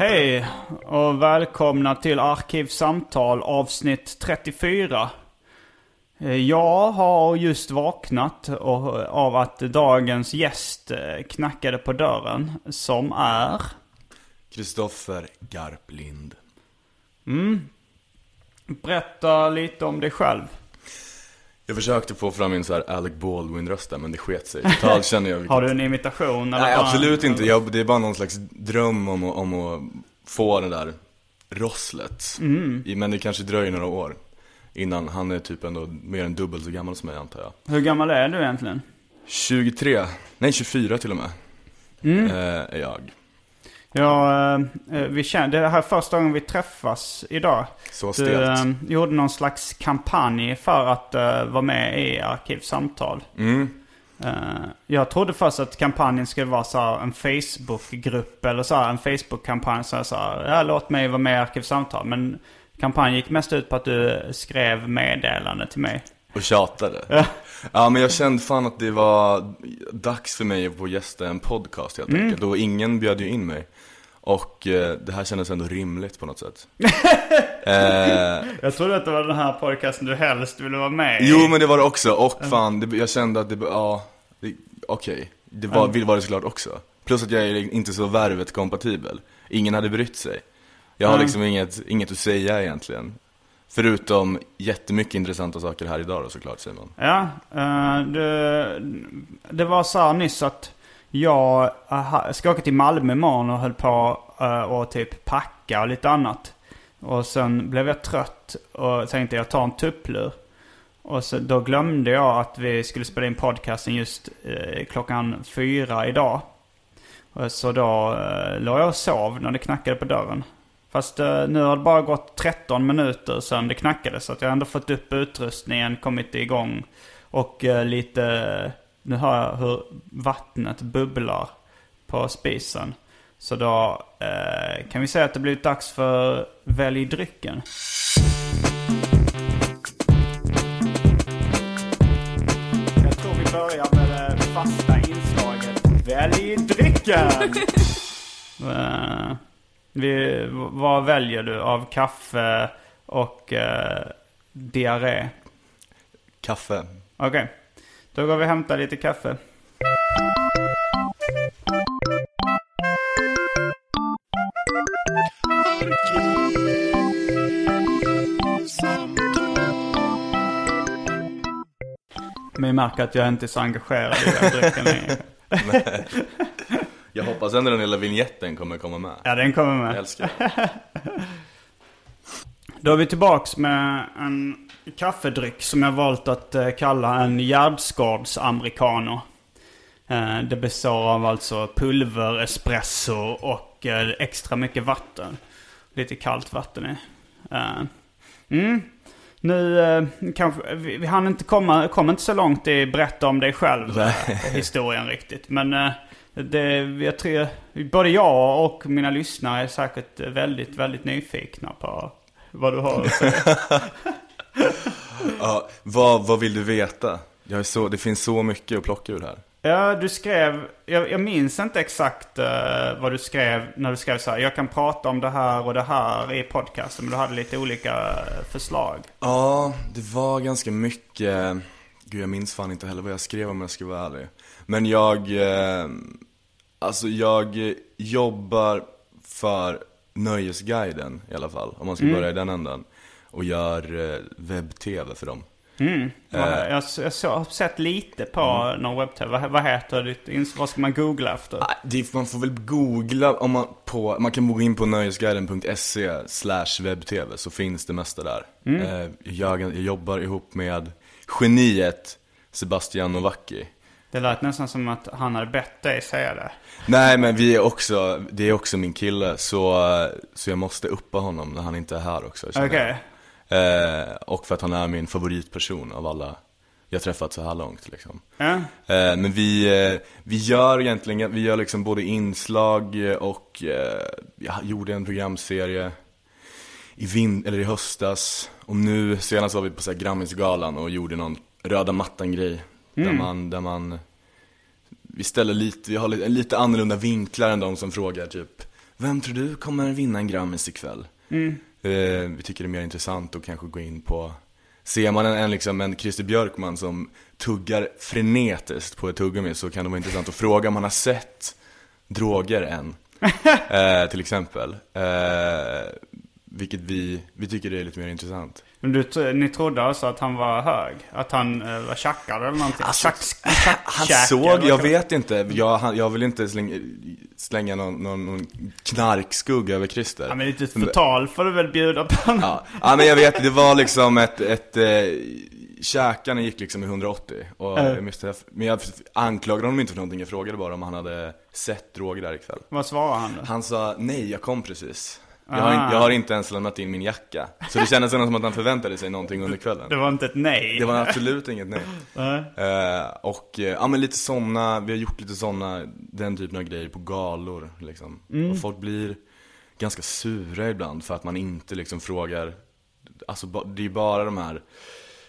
Hej och välkomna till Arkivsamtal avsnitt 34. Eh, Jag har just vaknat och- av att dagens gäst eh, knackade på dörren. Som är... Kristoffer Garplind. Berätta lite om dig själv. Jag försökte få fram min så här Alec Baldwin-röst där, men det sket sig. Totalt känner jag vilket... Har du en imitation? Eller Nej, bara- absolut inte. Jag, det är bara någon slags dröm om, att- om att få det där rosslet. Mm. Men det kanske dröjer några år. Innan han är typ ändå mer än dubbelt så gammal som mig antar jag. Hur gammal är du egentligen? 23, nej 24 till och med. Mm. Eh, är jag. Ja, eh, vi känner, det här är första gången vi träffas idag. Så Du stelt. eh, gjorde någon slags kampanj för att eh, vara med i Arkivsamtal. Mm. Eh, jag trodde först att kampanjen skulle vara så här en Facebook-grupp eller så här, en Facebook-kampanj. Så här, så här, ja, låt mig vara med i Arkivsamtal. Men kampanjen gick mest ut på att du skrev meddelande till mig. Och tjatade. Ja. men jag kände fan att det var dags för mig att få gästa en podcast helt Mm. enkelt. Och ingen bjöd ju in mig. Och eh, det här kändes ändå rimligt på något sätt. eh, Jag trodde att det var den här podcasten du helst ville vara med i. jo men det var det också. Och fan, det, jag kände att det, ja, okej. Det var, Mm. var det såklart också. Plus att jag är inte så värvet kompatibel. Ingen hade brytt sig. Jag har liksom inget, inget att säga egentligen. Förutom jättemycket intressanta saker här idag då såklart Simon. Ja, eh, det, det var så nyss att jag ska åka till Malmö imorgon och höll på att och typ packa och lite annat. Och sen blev jag trött och tänkte jag tar en tupplur. Och så, då glömde jag att vi skulle spela in podcasten just eh, klockan fyra idag. Och så då eh, låg jag och sov när det knackade på dörren. Fast eh, nu har det bara gått 13 minuter sedan det knackade så att jag har ändå fått upp utrustningen, kommit igång. Och eh, lite, nu hör jag hur vattnet bubblar på spisen. Så då eh, kan vi säga att det blivit dags för Välj drycken. Jag tror vi börjar med det fasta inslaget Välj drycken! Eh, vi, vad väljer du av kaffe och eh, diarré? Kaffe. Okej, då går vi och hämtar lite kaffe. Men jag märker att jag inte är så engagerad i den drycken längre. Jag hoppas ändå den lilla vignetten kommer komma med. Ja, den kommer med. Jag älskar det. Då är vi tillbaks med en kaffedryck som jag valt att eh, kalla en gärdsgårdsamericano. Eh, Det består av alltså pulver, espresso och eh, extra mycket vatten. Lite kallt vatten i. Mm. Nu kanske, vi, vi hann inte komma, kom inte så långt i berätta om dig själv. historien riktigt. Men det, jag tror, både jag och mina lyssnare är säkert väldigt, väldigt nyfikna på vad du har att säga. Ja, vad, vad vill du veta? Jag är så, det finns så mycket att plocka ur här. Ja, du skrev, jag, jag minns inte exakt eh, vad du skrev när du skrev så här. Jag kan prata om det här och det här i podcasten. Men du hade lite olika eh, förslag. Ja, det var ganska mycket, gud jag minns fan inte heller vad jag skrev om jag ska vara ärlig. Men jag, eh, alltså jag jobbar för Nöjesguiden i alla fall, om man ska börja i den änden. Och gör eh, webb-tv för dem. Ja, jag, jag så, har sett lite på någon webb-tv. Vad, vad heter ditt Vad ska man googla efter? Nej, Det, man får väl googla om man på, man kan gå in på nöjesguiden.se slash webbtv så finns det mesta där. Eh, Jag, jag jobbar ihop med geniet Sebastian Novacki. Det lät nästan som att han hade bett dig säga det. Nej men vi är också, det är också min kille så, så jag måste uppa honom när han inte är här också Okej. jag. Eh, och för att han är min favoritperson av alla jag träffat så här långt liksom. Ja. Eh, men vi, eh, vi gör egentligen, vi gör liksom både inslag och eh, jag gjorde en programserie i, vin eller i höstas. Och nu, senast var vi på så här Grammisgalan och gjorde någon röda mattan-grej. Där man, där man, vi ställer lite, vi har lite, lite annorlunda vinklar än de som frågar typ Vem tror du kommer vinna en Grammis ikväll? Eh, vi tycker det är mer intressant att kanske gå in på Ser man en, en, liksom, en Christer Björkman som tuggar frenetiskt på ett tuggummi så kan det vara intressant att fråga om han har sett droger än. eh, till exempel. Eh, vilket vi, vi tycker det är lite mer intressant. Men du, ni trodde alltså att han var hög? Att han eh, var tjackad eller någonting? Alltså, Tjack- Han tjackkäkare, såg, jag vet inte, jag, han- jag vill inte slänga, slänga någon, någon, någon knarkskugga över Christer. Ja, men lite förtal får du väl bjuda på. Ja, ja men jag vet, det var liksom ett, ett eh, käkarna gick liksom i 180 och Äh. jag Men jag anklagade honom inte för någonting, jag frågade bara om han hade sett droger där ikväll Vad svarade han då? Han sa, nej jag kom precis jag har, in, jag har inte ens lämnat in min jacka. Så det kändes ändå som att han förväntade sig någonting under kvällen. Det var inte ett nej. Det var absolut inget nej. Eh, Och, eh, ja men lite såna, vi har gjort lite såna, den typen av grejer på galor liksom. Och folk blir ganska sura ibland för att man inte liksom frågar Alltså det är ju bara de här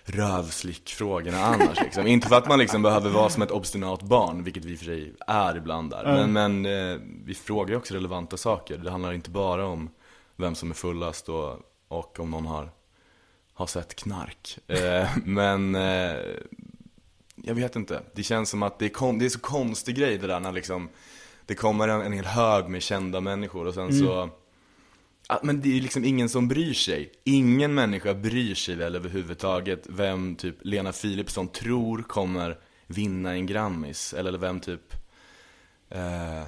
rövslickfrågorna annars liksom. Inte för att man liksom behöver vara som ett obstinat barn, vilket vi för sig är ibland där. Men, men eh, vi frågar ju också relevanta saker. Det handlar inte bara om vem som är fullast och, och om någon har, har sett knark. Eh, men eh, jag vet inte. Det känns som att det är, kon- det är så konstig grej det där när liksom det kommer en, en hel hög med kända människor och sen så Ja, men det är liksom ingen som bryr sig. Ingen människa bryr sig väl överhuvudtaget vem typ Lena Philipsson tror kommer vinna en Grammis. Eller vem typ, eh,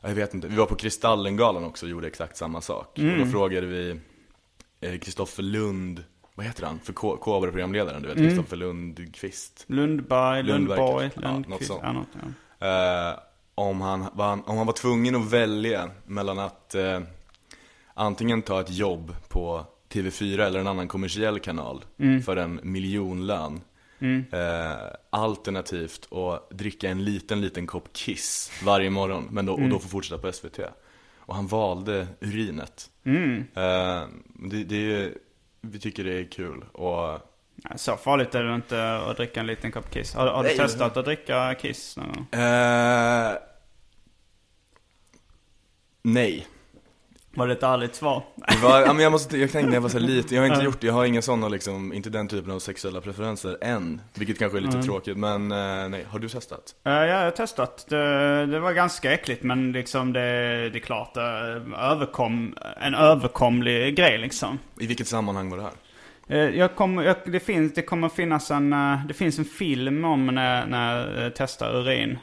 jag vet inte. Vi var på Kristallengalan också och gjorde exakt samma sak. Och då frågade vi Kristoffer Lund, vad heter han? För K- Kobra-programledaren, du vet, Kristoffer Lundqvist. Lundberg, Lundborg, kanske. Ja, något Lundqvist. sånt. Ja. Eh, om, han, var han, om han var tvungen att välja mellan att eh, antingen ta ett jobb på TV4 eller en annan kommersiell kanal för en miljonlön. Eh, alternativt att dricka en liten, liten kopp Kiss varje morgon men då, och då få fortsätta på SVT. Och han valde urinet. Eh, det, det är, vi tycker det är kul och Så farligt är det inte att dricka en liten kopp Kiss. Har, har du Nej, testat att dricka Kiss någon gång? eh, Nej. Var det ett ärligt svar? Var, ja, men jag, måste, jag tänkte när jag var så liten, jag har inte gjort det, jag har inga sådana liksom, inte den typen av sexuella preferenser än. Vilket kanske är lite tråkigt, men eh, nej, har du testat? Eh, ja, jag har testat. Det, det var ganska äckligt men liksom det, det är klart, eh, överkom, en överkomlig grej liksom. I vilket sammanhang var det här? Jag kommer, jag, det, finns, det kommer finnas en, det finns en film om när, när jag testar urin.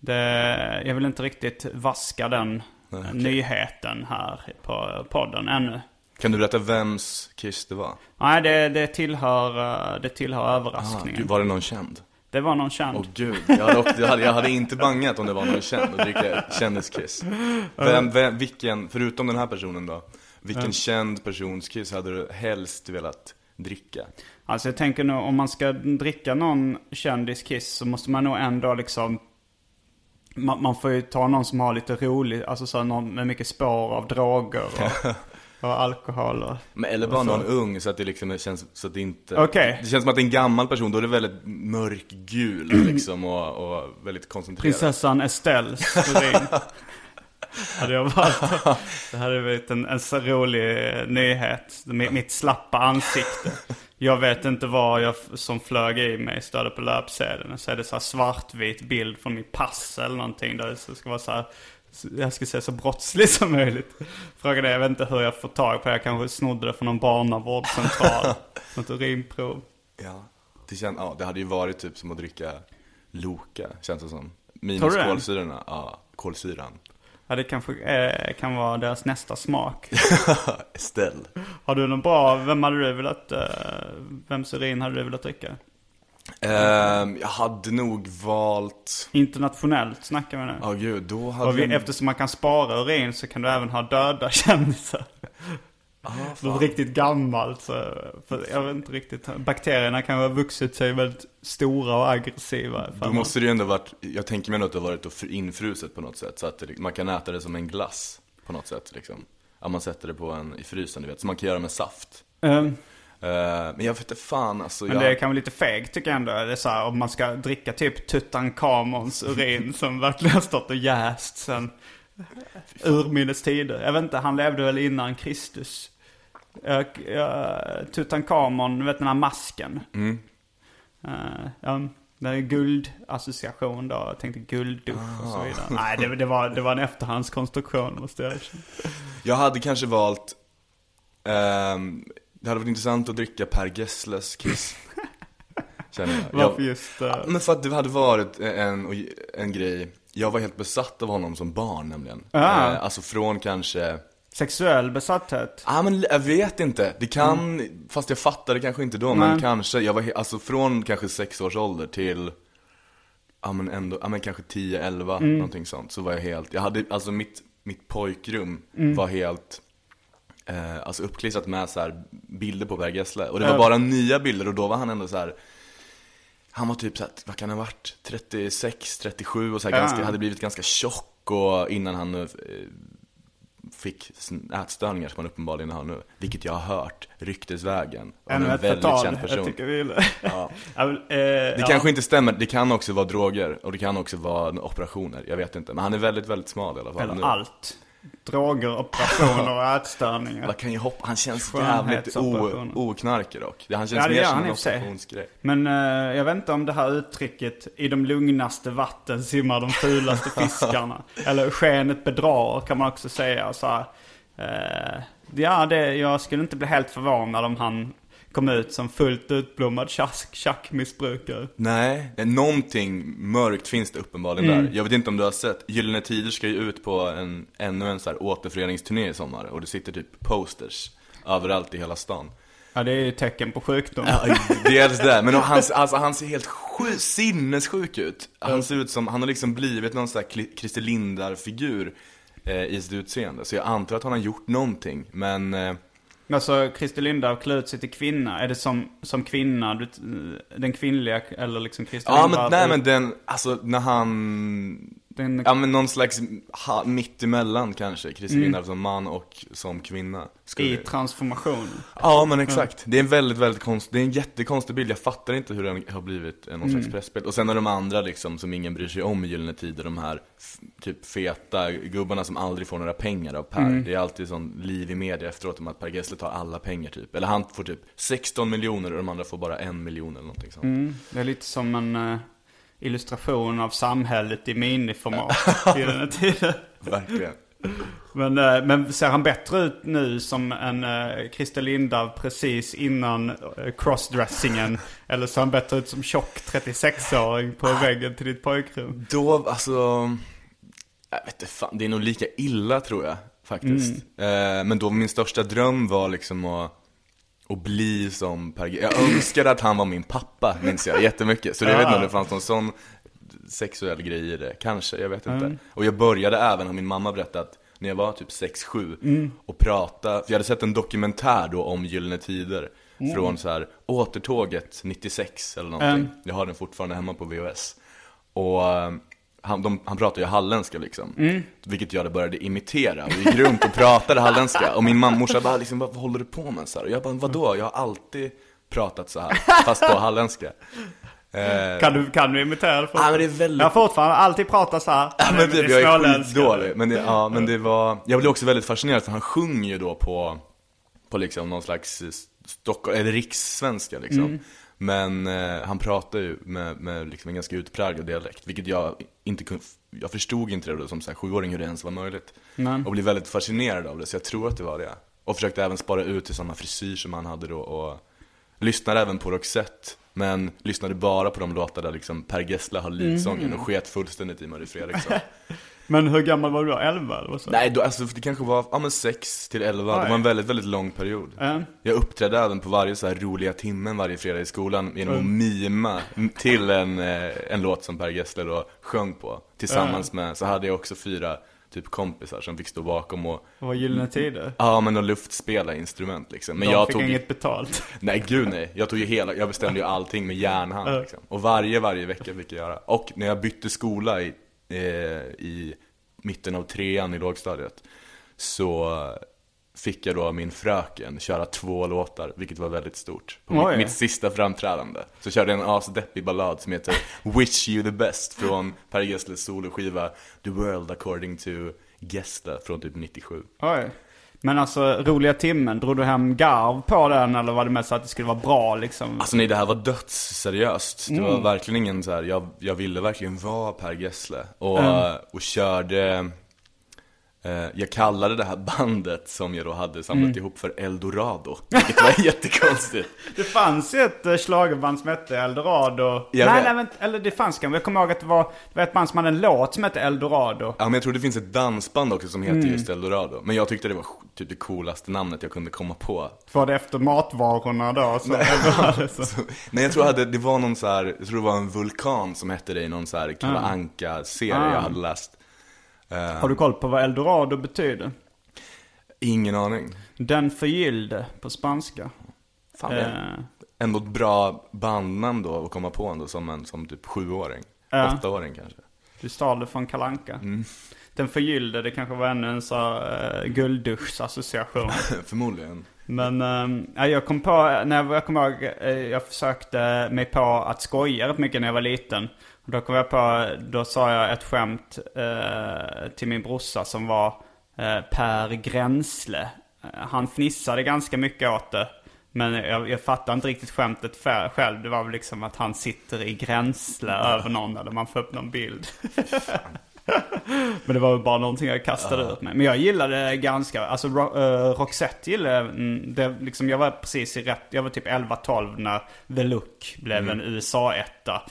Det, jag vill inte riktigt vaska den Okej. nyheten här på podden ännu. Kan du berätta vems kiss det var? Nej, det, det, tillhör, eh, det tillhör Ah, överraskningen. gud, var det någon känd? Det var någon känd. Åh gud, jag hade, också, jag, hade, jag hade inte bangat om det var någon känd och dricka kändiskiss. Vem, vem, vilken, förutom den här personen då, vilken känd persons kiss hade du helst velat dricka? Alltså jag tänker nog om man ska dricka någon kändiskiss så måste man nog ändå liksom man, man får ju ta någon som har lite roligt, alltså så någon med mycket spår av droger och, och alkohol och... Men, eller bara någon ung så att det liksom känns så att det inte Okej. Det känns som att det är en gammal person, då är det väldigt mörkgul liksom och, och väldigt koncentrerad Prinsessan Estelles. hade jag varit. Det hade varit en, en så rolig nyhet. Mitt, slappa ansikte. Jag vet inte vad jag som flög i mig störde på löpsedeln. Så är det så här svartvit bild från mitt pass eller någonting. Där det ska vara så här. Jag ska se så brottslig som möjligt. Frågan är, jag vet inte hur jag får tag på det. Jag kanske snodde det från någon barnavårdscentral. Något urinprov. Ja, det, kän, ja, det hade ju varit typ som att dricka Loka, känns det som Minus kolsyrorna, ja, kolsyran Ja, det kanske eh, kan vara deras nästa smak. Estelle Har du någon bra, vem hade du velat, eh, vems urin hade du velat dricka? Ehm, Jag hade nog valt, Internationellt snackar vi nu. ja gud, då hade vi, jag- eftersom man kan spara urin så kan du även ha döda kändisar. Ah, Något riktigt gammalt. Så, för jag vet inte riktigt. Bakterierna kan ha vuxit sig väldigt stora och aggressiva. Då måste det ju ändå varit, jag tänker mig ändå att det har varit infruset på något sätt Så att det, man kan äta det som en glass på något sätt liksom Att man sätter det på en, i frysen du vet, som man kan göra med saft Ehm, Men jag vet inte fan alltså, men jag, det kan vara lite fegt tycker jag ändå. Det är så här, om man ska dricka typ Tutankhamons urin som verkligen har stått och jäst sen urminnes tider. Jag vet inte, han levde väl innan Kristus. Jag, jag, Tutankhamon, du vet den här masken. Mm. Det är guldassociation då. Jag tänkte gulddusch och så Ah. vidare. Nej, det, det, var, det var en efterhandskonstruktion måste jag erkänna. jag hade kanske valt ehm, Det hade varit intressant att dricka Per Gessles Kiss Känner jag. Varför jag just... eh, Ja, Men för att det hade varit en, en grej Jag var helt besatt av honom som barn nämligen Ah. Eh, Alltså från kanske sexuell besatthet? Ja men jag vet inte, det kan, fast jag fattade kanske inte då, men Nej. kanske, jag var he- alltså från kanske sex års ålder till Ja men ändå, ja men kanske 10, 11, Mm. någonting sånt, så var jag helt, jag hade, alltså mitt, mitt pojkrum Mm. var helt eh, Alltså uppklistrat med så här bilder på Per Gessle, och det var bara nya bilder och då var han ändå så här. Han var typ så här, vad kan han ha varit? 36, 37 och så här, Ja. ganska, hade blivit ganska tjock och innan han eh, fick ätstörningar som han uppenbarligen har nu. Vilket jag har hört ryktesvägen. Av Ännu en ett väldigt förtal. känd person. Jag tycker vi gillar. Ja. Vill, eh, Det ja. kanske inte stämmer, det kan också vara droger och det kan också vara operationer, jag vet inte. Men han är väldigt, väldigt smal i alla fall nu. Eller allt. Droger, operationer och ätstörningar. Man kan ju hoppa, han känns jävligt oknarkig dock. Han känns Ja, mer som en operationsgrej. Men eh, jag vet inte om det här uttrycket i de lugnaste vatten simmar de fulaste fiskarna. Eller skenet bedrar kan man också säga. Så här, eh, ja, det, jag skulle inte bli helt förvånad om han kom ut som fullt utblommad tjack- tjackmissbrukare. Nej, någonting mörkt finns det uppenbarligen Mm. där. Jag vet inte om du har sett, Gyllene Tider ska ju ut på en, ännu en så här återföreningsturné i sommar. Och det sitter typ posters överallt i hela stan. Ja, det är ju tecken på sjukdom. Ja, dels det, men han, alltså, han ser helt sju, sinnessjuk ut. Han ser ut som, han har liksom blivit någon sån här Christer Lindar-figur eh, i sitt utseende. Så jag antar att han har gjort någonting, men eh, Alltså Christer Lindarw klär ut sig till kvinna. Är det som, som kvinna, du, den kvinnliga eller liksom Christer Ja Lindarw? men nej men den, alltså när han Den, Ja men någon slags ha, mittemellan kanske, Christer Mm. Som man och som kvinna skulle... I transformation. Ja men exakt, det är en väldigt, väldigt konst, det är en jättekonstig bild, jag fattar inte hur den har blivit någon Mm. slags pressbild Och sen är de andra liksom, som ingen bryr sig om i Gyllene Tider, de här typ feta gubbarna som aldrig får några pengar av Per Mm. Det är alltid sån liv i media efteråt om att Per Gessle tar alla pengar typ Eller han får typ 16 miljoner och de andra får bara en miljon eller någonting sånt Mm, det är lite som en eh, illustration av samhället i miniformat i den här tiden. Verkligen Men, eh, men ser han bättre ut nu som en uh, Christer Lindarw precis innan uh, crossdressingen? Eller ser han bättre ut som tjock 36-åring på väggen till ditt pojkrum? Då, alltså, jag vet inte fan, det är nog lika illa tror jag faktiskt. Eh, men då min största dröm var liksom att, att bli som Per G. Jag önskade att han var min pappa, minns jag jättemycket. Så jag vet inte om det fanns någon sån sexuell grej i det, kanske, jag vet inte. Och jag började även, har min mamma berättat, när jag var typ 6-7 och prata, för jag hade sett en dokumentär då om Gyllene Tider. Från så här återtåget 96 eller någonting. Mm. Jag har den fortfarande hemma på VHS. Och eh, han, de, han pratar ju halländska liksom. Mm. Vilket jag började imitera. Vi gick runt och pratade halländska. Och min mamma bara liksom, vad, vad håller du på med? Så här? Och jag bara, vadå? Jag har alltid pratat så här, fast på halländska. Eh, Kan du, kan du imitera det? Ja, men det är väldigt- Jag har fortfarande alltid pratat så här. Ja, men typ, jag är skitdålig. Men det, ja, men det var, jag blev också väldigt fascinerad för han sjunger ju då på, på liksom någon slags Stockholm, eller rikssvenska liksom. Mm. Men eh, han pratar ju med, med liksom en ganska utpräglad dialekt, vilket jag inte kunde, jag förstod inte det då som så här, sjuåring hur det ens var möjligt. Nej. Och blev väldigt fascinerad av det, så jag tror att det var det. Och försökte även spara ut till samma frisyr som han hade då och lyssnade även på Roxette. Men lyssnade bara på de låtar där liksom Per Gessle har leadsången Mm. och sket fullständigt i Marie Fredriksson. Men hur gammal var du då? 11 eller vad så? Nej, då, alltså det kanske var, ja men 6 till 11, det Oj. var en väldigt, väldigt lång period. Ja. Jag uppträdde även på varje så här roliga timmen varje fredag i skolan genom att mima till en, eh, en låt som Per Gessle då sjöng på. Tillsammans med, så hade jag också fyra typ kompisar som fick stå bakom och Det var Gyllene Tider. Ja men de luftspela instrument liksom. Men De jag fick tog inget betalt. Nej gud nej, jag tog ju hela, jag bestämde ju allting med järnhand liksom. Och varje, varje vecka fick jag göra. Och när jag bytte skola i, i mitten av trean i lågstadiet Så fick jag då av min fröken köra två låtar, vilket var väldigt stort. På mitt, mitt sista framträdande. Så körde jag en asdeppig ballad som heter Wish You The Best från Per Gessles soloskiva The World According To Gessle från typ 97. Oj. Men alltså, roliga timmen, drog du hem garv på den eller var det mest så att det skulle vara bra liksom? Alltså nej, det här var dödsseriöst. Det Mm. var verkligen ingen så här. Jag, jag ville verkligen vara Per Gessle. Och, Mm. och körde, jag kallade det här bandet som jag då hade samlat Mm. ihop för Eldorado. Vilket var jättekonstigt. Det fanns ju ett uh, schlagerband som hette Eldorado. Jag nej, vet. nej, men, eller det fanns kanske. Jag kommer ihåg att det var, det var ett band som hade en låt som hette Eldorado. Ja men jag tror det finns ett dansband också som heter Mm. just Eldorado. Men jag tyckte det var typ det coolaste namnet jag kunde komma på. Var det efter matvarorna då? Så Eldorado, så. Nej jag tror hade, det var någon så här, jag tror det var en vulkan som hette det i någon så här Kalle Anka-serie Ah. jag hade läst. Eh, Har du koll på vad Eldorado betyder? ingen aning. Den förgyllde på spanska. Fan, det är Eh, ändå ett bra bandnamn då att komma på ändå som en som typ sjuåring. Ja. Åttaåring kanske. du stal det från Kalanka. Den förgyllde, det kanske var ännu en så uh, guldduschsassociation. Förmodligen. Men ja, jag kom på, när jag, jag kommer ihåg, eh, jag försökte mig på att skoja rätt mycket när jag var liten. Då kom jag på, då sa jag ett skämt eh, till min brorsa som var eh, Per Gränsle. Eh, han fnissade ganska mycket åt det. Men jag, jag fattade inte riktigt skämtet för, själv. Det var väl liksom att han sitter i gränsle över någon eller man får upp någon bild. Men det var väl bara någonting jag kastade ut mig. Men jag gillade ganska, alltså uh, Roxette gillade mm, det, liksom jag var precis i rätt, jag var typ 11-12 när The Look blev en USA-etta.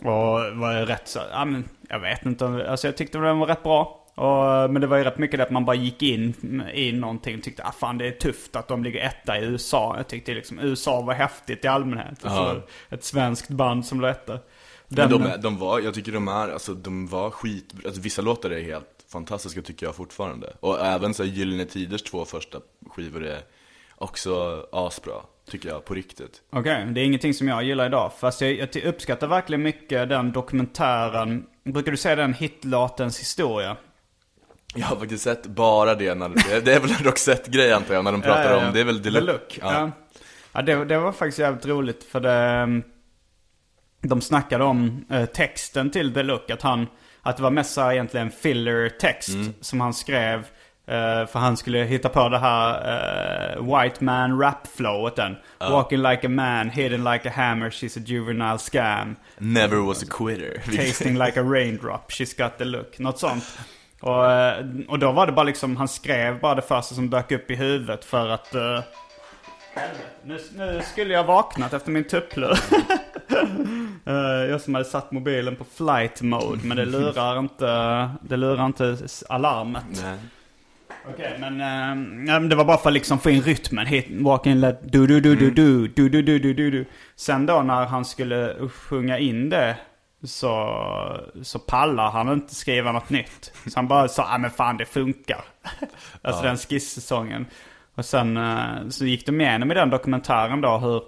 Och var rätt så, ja men jag vet inte, alltså jag tyckte den var rätt bra. Och, men det var ju rätt mycket det att man bara gick in i någonting och tyckte ah fan det är tufft att de ligger etta i USA. Jag tyckte liksom USA var häftigt i allmänhet. Och så Ja. ett svenskt band som låg etta. Men Den- de, är- de var, jag tycker de är, alltså de var skit, alltså vissa låtar är helt fantastiska tycker jag fortfarande. Och även så här Gyllene Tiders två första skivor är också asbra, tycker jag, på riktigt. Okej, det är ingenting som jag gillar idag. Fast jag, jag uppskattar verkligen mycket den dokumentären. Brukar du säga den hitlåtens historia? Jag har faktiskt sett bara det när, det- är väl en Roxette-grej antar jag, när de pratar Ja, ja, ja. om, det är väl The Look. Ja. Ja, det, det var faktiskt jävligt roligt för det... mm, De snackade om eh, texten till Look. Att han... Att det var mest egentligen filler text Mm. som han skrev. Eh, för han skulle hitta på det här eh, White Man rap flowet den. Walking like a man, hidden like a hammer, she's a juvenile scam. Never was a quitter. Tasting like a raindrop, she's got the look. Något sånt. Och, eh, och då var det bara liksom, han skrev bara det första som dök upp i huvudet för att... Uh, nu, nu skulle jag vaknat efter min tupplur. Jag som hade satt mobilen på flight mode, men det lurar inte, det lurar inte alarmet. Nej. Okej, men, eh, ja, men det var bara för att liksom få in rytmen. Hit, walking let du du du du du du du du du du du Sen då när han skulle sjunga in det så, så pallar han inte skriva något nytt. Så han bara sa, ja men fan det funkar. alltså den skisssäsongen. Och sen eh, så gick de igenom i den dokumentären då hur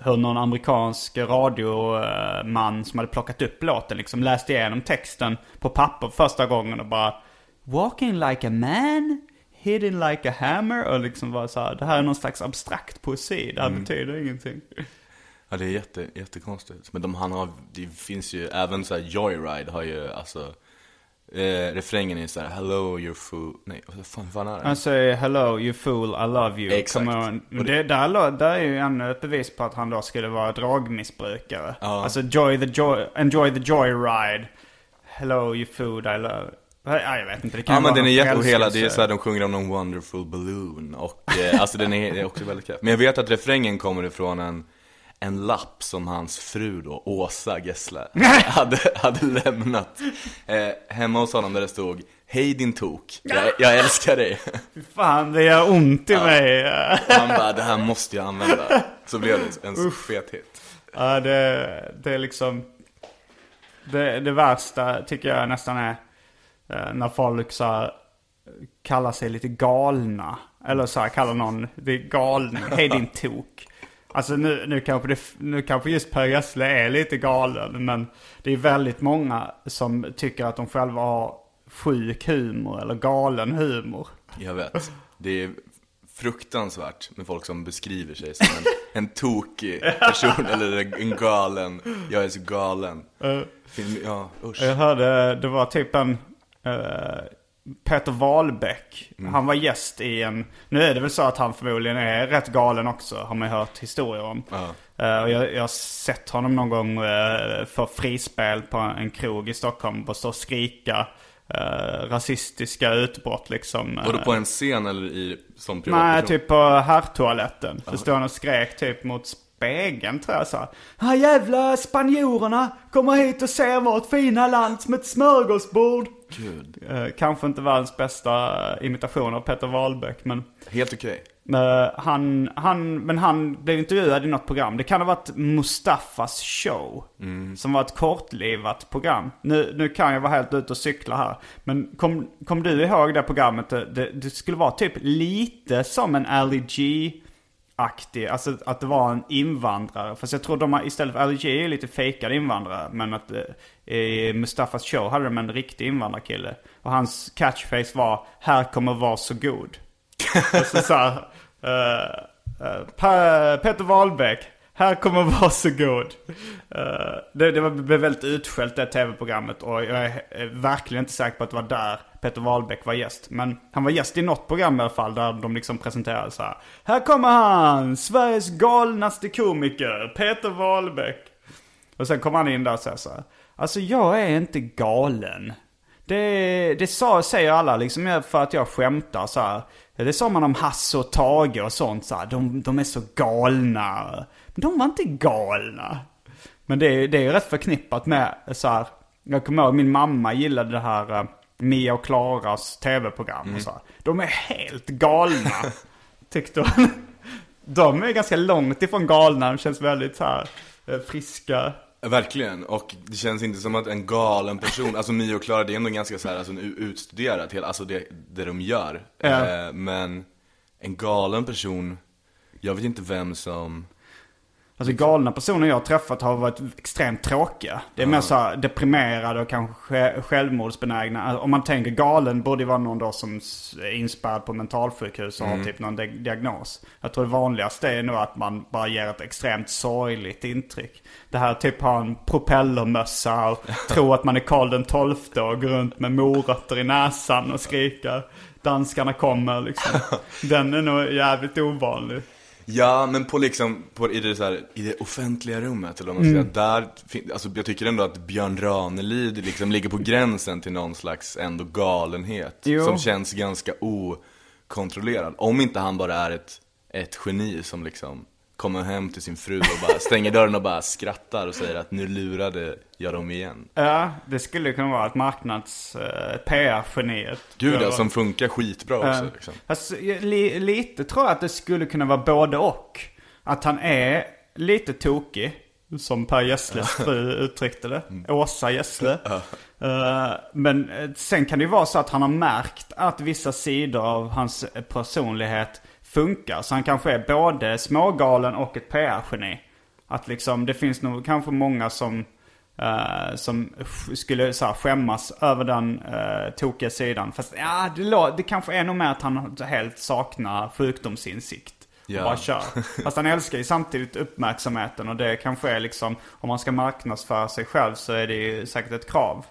hur någon amerikansk radioman som hade plockat upp låten liksom läste igenom texten på papper första gången och bara Walking like a man, hidden like a hammer och liksom var så här, det här är någon slags abstrakt poesi, det här betyder ingenting. Ja det är jätte, jättekonstigt. Men de, han har, det finns ju, även så här Joyride har ju alltså eh, Refrängen är så här Hello you fool, nej vad fan, hur fan är det? Han säger hello you fool, I love you. Exakt. Och det- Det, där, där är ju ännu ett bevis på att han då skulle vara drogmissbrukare. Ja. Alltså joy the joy, enjoy the joyride. Hello you fool, I love... Ja, jag vet inte, det kan Ja men den är någon jätte, och hela, det är såhär, de sjunger om någon wonderful balloon och eh, alltså den är, är också väldigt kul. Men jag vet att refrängen kommer ifrån en, en lapp som hans fru då, Åsa Gessle, hade, hade lämnat eh, hemma hos honom där det stod Hej din tok, jag, jag älskar dig. Fan, det gör ont i mig. Och han bara, det här måste jag använda. Så blev det en så fet hit. Ja, det, det är liksom... Det, det värsta tycker jag nästan är när folk så här, kallar sig lite galna. Eller så här, kallar någon det är galning. Hej din tok. Alltså nu, nu, kanske det, nu kanske just Per Gessle är lite galen. Men det är väldigt många som tycker att de själva har sjuk humor eller galen humor. Jag vet. Det är fruktansvärt med folk som beskriver sig som en, en tokig person eller en galen, jag är så galen. Fin- Ja, usch. Jag hörde, det var typ en eh, Peter Wahlbeck. Han var gäst i en, nu är det väl så att han förmodligen är rätt galen också, har man hört historier om. Eh, och jag, jag har sett honom någon gång uh, för frispel på en krog i Stockholm och stå och skrika eh, rasistiska utbrott liksom. Var du eh, på en scen eller i, som Nej, privatperson? typ på herrtoaletten. Så stod han och skrek typ mot spegeln tror jag här. "Ah, jävla spanjorerna kommer hit och ser vårt fina land som ett smörgåsbord. Gud. Eh, kanske inte världens bästa imitation av Peter Wahlbeck, men Helt okej. eh, han, han, men han blev intervjuad i något program. Det kan ha varit Mustafas show. Som var ett kortlivat program. Nu, nu kan jag vara helt ute och cykla här. Men kom, kom du ihåg det programmet? Det, det, det skulle vara typ lite som en Ali G aktig, alltså att det var en invandrare. Fast jag tror de har, istället för Ali är lite fejkade invandrare. Men att eh, i Mustafas show hade de en riktig invandrarkille. Och hans catchphrase var 'Här kommer var så god' Och så, såhär. uh, eh, eh, Peter Wahlbeck, här kommer varsågod. Uh, eh, det, det var, blev väldigt utskällt det tv-programmet och jag är verkligen inte säker på att det var där Peter Wahlbeck var gäst. Men han var gäst i något program i alla fall där de liksom presenterade så här. Här kommer han, Sveriges galnaste komiker, Peter Wahlbeck. Och sen kom han in där och sa så här. Alltså jag är inte galen. Det, det sa, säger alla liksom för att jag skämtar så här. Det sa man om Hasse och Tage och sånt så här. De, de är så galna. Men de var inte galna. Men det, är- det är ju rätt förknippat med så här. Jag kommer ihåg min mamma gillade det här eh, Mia och Klaras tv-program och så här. De är helt galna. Tyckte hon. De är ganska långt ifrån galna. De känns väldigt så här eh, friska. Verkligen, och det känns inte som att en galen person, alltså Mio och Klara det är ändå ganska så här, alltså, utstuderat, alltså det, det de gör. Ja. Eh, men en galen person, jag vet inte vem som, Alltså galna personer jag har träffat har varit extremt tråkiga. Det är mer så här deprimerade och kanske sj- självmordsbenägna. Alltså, Om man tänker galen borde ju vara någon då som är inspärrad på mentalsjukhus och har typ någon di- diagnos. Jag tror det vanligaste är nog att man bara ger ett extremt sorgligt intryck. Det här typ ha en propellermössa och tro att man är Karl den XII och gå runt med morötter i näsan och skrika danskarna kommer liksom. Den är nog jävligt ovanlig. Ja men på liksom, på, i, det så här, i det offentliga rummet eller vad man Mm. ska säga, där, alltså jag tycker ändå att Björn Ranelid liksom ligger på gränsen till någon slags ändå galenhet. Jo. Som känns ganska okontrollerad. Om inte han bara är ett, ett geni som liksom kommer hem till sin fru och bara stänger dörren och bara skrattar och säger att nu lurade jag dem igen. Ja, det skulle kunna vara ett marknads uh, PR-geniet. Gud ja, som funkar skitbra också liksom. Alltså, li, lite tror jag att det skulle kunna vara både och. Att han är lite tokig. Som Per Gessles fru uttryckte det. Åsa Gessle. Eh, men eh, sen kan det ju vara så att han har märkt att vissa sidor av hans personlighet funkar. Så han kanske är både smågalen och ett PR-geni. Att liksom det finns nog kanske många som, eh, som sk- skulle så här, skämmas över den uh, tokiga sidan. Fast ja, det, det kanske är nog med att han helt saknar sjukdomsinsikt. Och bara kör. Fast han älskar ju samtidigt uppmärksamheten och det kanske är liksom, om man ska marknadsföra sig själv så är det ju säkert ett krav.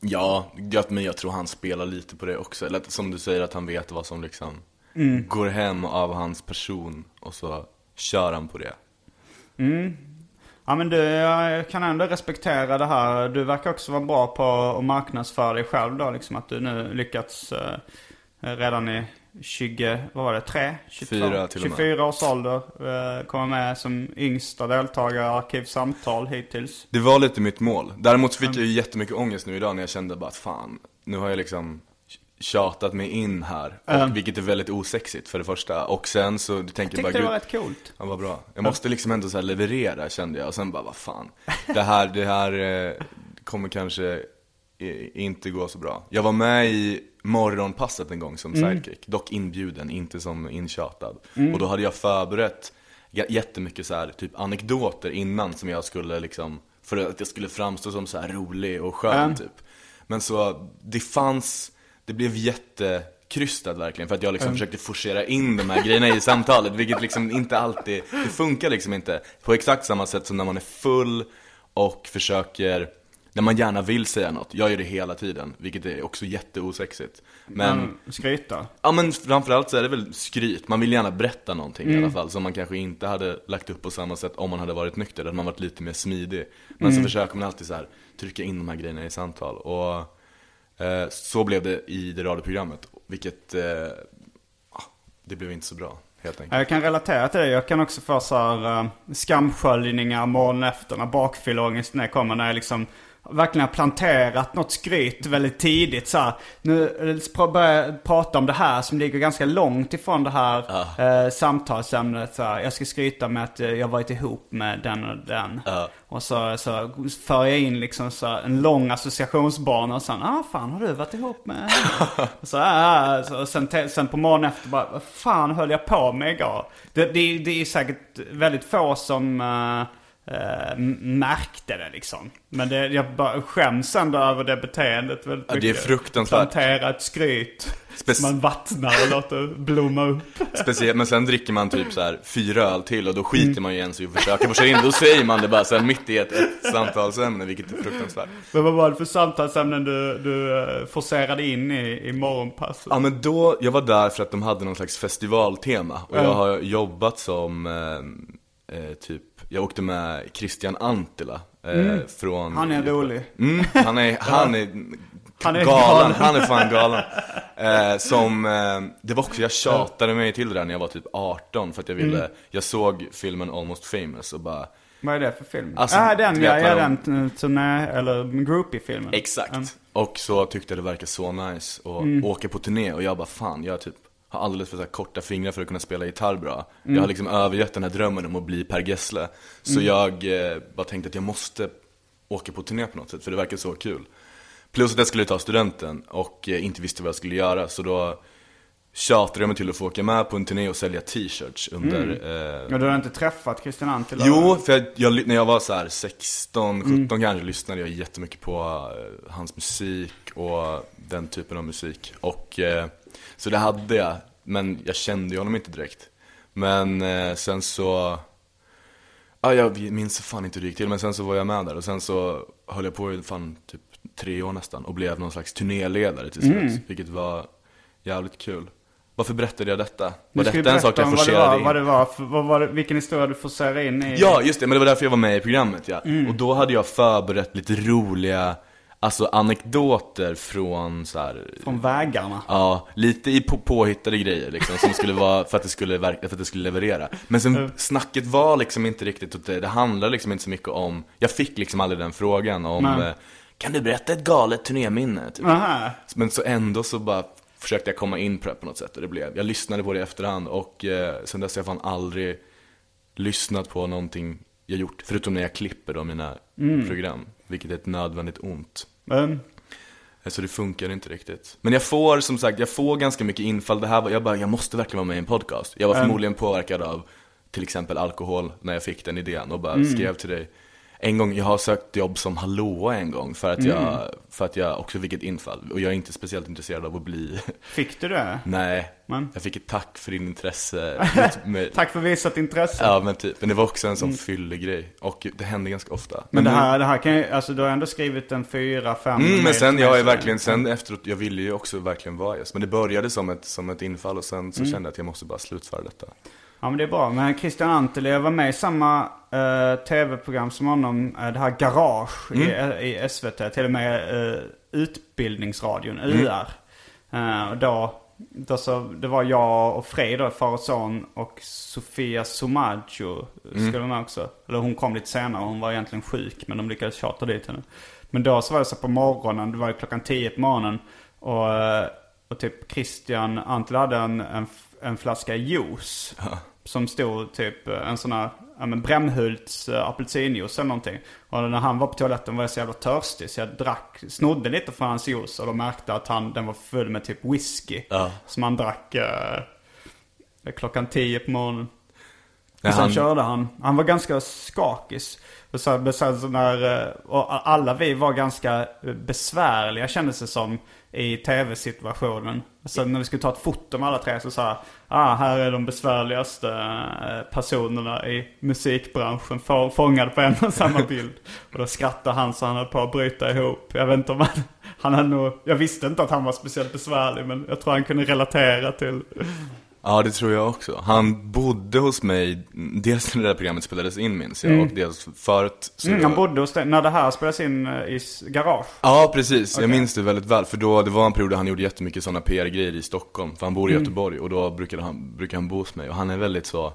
Ja, men jag tror han spelar lite på det också. Eller som du säger, att han vet vad som liksom går hem av hans person och så kör han på det. Ja men du, jag kan ändå respektera det här. Du verkar också vara bra på att marknadsföra dig själv då. Liksom att du nu lyckats eh, redan i 20, vad var det, 3? 22, 24 till och med. 24 års ålder. Eh, komma med som yngsta deltagare i Arkivsamtal hittills. Det var lite mitt mål. Däremot fick jag ju jättemycket ångest nu idag när jag kände bara att fan, nu har jag liksom tjatat mig in här. Och, Mm. Vilket är väldigt osexigt för det första. Och sen så tänker jag Tyckte bara, det var rätt coolt. Ja, vad bra. Jag måste liksom ändå så leverera kände jag. Och sen bara, vad fan. Det här, det här eh, kommer kanske inte gå så bra. Jag var med i morgonpasset en gång som sidekick. Dock inbjuden, inte som intjatad. Och då hade jag förberett jättemycket så här, typ anekdoter innan som jag skulle liksom, för att jag skulle framstå som så här rolig och skön Mm. typ. Men så, det fanns, det blev jättekrystat verkligen för att jag liksom försökte forcera in de här grejerna i samtalet vilket liksom inte alltid, det funkar liksom inte på exakt samma sätt som när man är full och försöker när man gärna vill säga något, jag gör det hela tiden, vilket är också jätteosexigt. Men, Men skryta. ja men framförallt så är det väl skryt, man vill gärna berätta någonting i alla fall Som man kanske inte hade lagt upp på samma sätt om man hade varit nykter, hade man varit lite mer smidig. Men så försöker man alltid så här trycka in de här grejerna i samtal. Och Eh, så blev det i det radioprogrammet, vilket, eh, ah, det blev inte så bra helt enkelt Jag kan relatera till det. Jag kan också få så här uh, skamsköljningar morgonen efter när bakfylleångesten kommer. När jag liksom verkligen har planterat något skryt väldigt tidigt. Så här, nu börjar jag prata om det här som ligger ganska långt ifrån det här eh, samtalsämnet. Så här, jag ska skryta med att jag varit ihop med den och den. Ja. Och så, så för jag in liksom så här en lång associationsbana och sen, ah fan har du varit ihop med henne?" och så, ah, så, och sen, sen på morgonen efter bara, vad fan höll jag på med igår? Det, det, det är säkert väldigt få som eh, eh, märkte det liksom. Men det, jag bara skäms ändå över det beteendet väldigt Ja, det är mycket. fruktansvärt. Plantera ett skryt. Spec- man vattnar och låter blomma upp. Speciellt, men sen dricker man typ så här fyra öl till och då skiter man ju ens i att försöka forcera in Då säger man det bara sen mitt i ett, ett samtalsämne, vilket är fruktansvärt Men vad var det för samtalsämnen du, du eh, forcerade in i, i morgonpasset? Ja men då, jag var där för att de hade någon slags festivaltema Och jag har jobbat som, eh, eh, typ, jag åkte med Christian Antila eh, från Mm. Han är rolig. Mm, han är, han är, Han är galen, galen. han är fan galen. Eh, som, eh, det var också, jag tjatade mig till det där när jag var typ 18 för att jag ville, Mm. jag såg filmen Almost famous och bara Vad är det för film? Alltså, ah, den ja, ja, när de- den eh, turné, eller groupie-filmen. Exakt. Mm. Och så tyckte jag det verkade så nice att åka på turné och jag bara fan, jag typ har alldeles för så korta fingrar för att kunna spela gitarr bra. Jag har liksom övergett den här drömmen om att bli Per Gessle. Så jag eh, bara tänkte att jag måste åka på turné på något sätt, för det verkar så kul. Plus att jag skulle ta studenten och eh, inte visste vad jag skulle göra, så då tjatade jag mig till att få åka med på en turné och sälja t-shirts under eh, Ja, du har inte träffat Christian Antila? Jo, för jag, jag, när jag var så här 16, 17 kanske lyssnade jag jättemycket på eh, hans musik och den typen av musik. Och, eh, så det hade jag, men jag kände ju honom inte direkt. Men eh, sen så, ja, jag minns fan inte hur det gick till, men sen så var jag med där och sen så höll jag på i fan typ tre år nästan och blev någon slags turnéledare till slut. Vilket var jävligt kul. Varför berättade jag detta? Var detta en sak jag forcerade var, in? vad det var, för, vad var det, vilken historia du forcerade in i? Ja, just det, men det var därför jag var med i programmet ja. Mm. Och då hade jag förberett lite roliga, alltså anekdoter från så här. Från vägarna. Ja, lite i på påhittade grejer liksom, som skulle vara för att det skulle, verka, för att det skulle leverera. Men sen, snacket var liksom inte riktigt åt det, det handlade liksom inte så mycket om, jag fick liksom aldrig den frågan om, Nej. eh, kan du berätta ett galet turnéminne? Typ. Aha. Men så ändå så bara försökte jag komma in på det på något sätt och det blev, jag lyssnade på det i efterhand och eh, sen dess har jag fan aldrig lyssnat på någonting jag gjort, förutom när jag klipper då mina program, vilket är ett nödvändigt ont. Eh, Så det funkar inte riktigt. Men jag får som sagt, jag får ganska mycket infall. Det här var, jag bara, jag måste verkligen vara med i en podcast. Jag var förmodligen påverkad av till exempel alkohol när jag fick den idén och bara Mm. skrev till dig. En gång, jag har sökt jobb som hallåa en gång för att, Mm. jag, för att jag också fick ett infall. Och jag är inte speciellt intresserad av att bli, Fick du det? nej. Men? Jag fick ett tack för din intresse. mig. Tack för visat intresse. Ja men typ, men det var också en sån fyllig grej Och det hände ganska ofta. Mm. Men det här, det här kan ju, alltså du har ändå skrivit en fyra, fem Mm, men sen, jag är verkligen, sen efteråt, jag ville ju också verkligen vara gäst. Men det började som ett, som ett infall och sen Mm. så kände jag att jag måste bara slutföra detta. Ja men det är bra. Men Christian Anteli var med i samma eh, tv-program som honom. eh, det här Garage i, i SVT. Till och med uh, Utbildningsradion, UR. Eh, och då, då så, det var jag och Frej då, far och son. Och Sofia Somaggio skulle med också. Eller hon kom lite senare. Hon var egentligen sjuk. Men de lyckades tjata dit henne. Men då så var det så på morgonen. Det var ju klockan 10 på morgonen. Och, eh, och typ Christian Anteli hade en, en, en flaska juice. Som stod typ en sån här, ja men Brämhults uh, apelsinjuice eller någonting. Och när han var på toaletten var jag så jävla törstig så jag drack, snodde lite från hans juice. Och då märkte att han, den var full med typ whisky. Ja. Som han drack eh, klockan 10 på morgonen. Och sen han- körde han. Han var ganska skakis. Och sen så när, eh, och alla vi var ganska eh, besvärliga kändes det som i tv-situationen. Så när vi skulle ta ett foto med alla tre så sa ah, här är de besvärligaste eh, personerna i musikbranschen få- fångade på en och samma bild. Och då skrattade han så han höll på att bryta ihop. Jag vet inte om han, han hade nog, jag visste inte att han var speciellt besvärlig men jag tror han kunde relatera till Ja, det tror jag också. Han bodde hos mig, dels när det där programmet spelades in minns jag, och dels förut. Mm, han bodde hos dig när det här spelades in eh, i garage. Ja, precis. Jag minns det väldigt väl. För då, det var en period där han gjorde jättemycket sådana PR-grejer i Stockholm. För han bor i Mm. Göteborg och då brukade han, brukade han bo hos mig. Och han är väldigt så,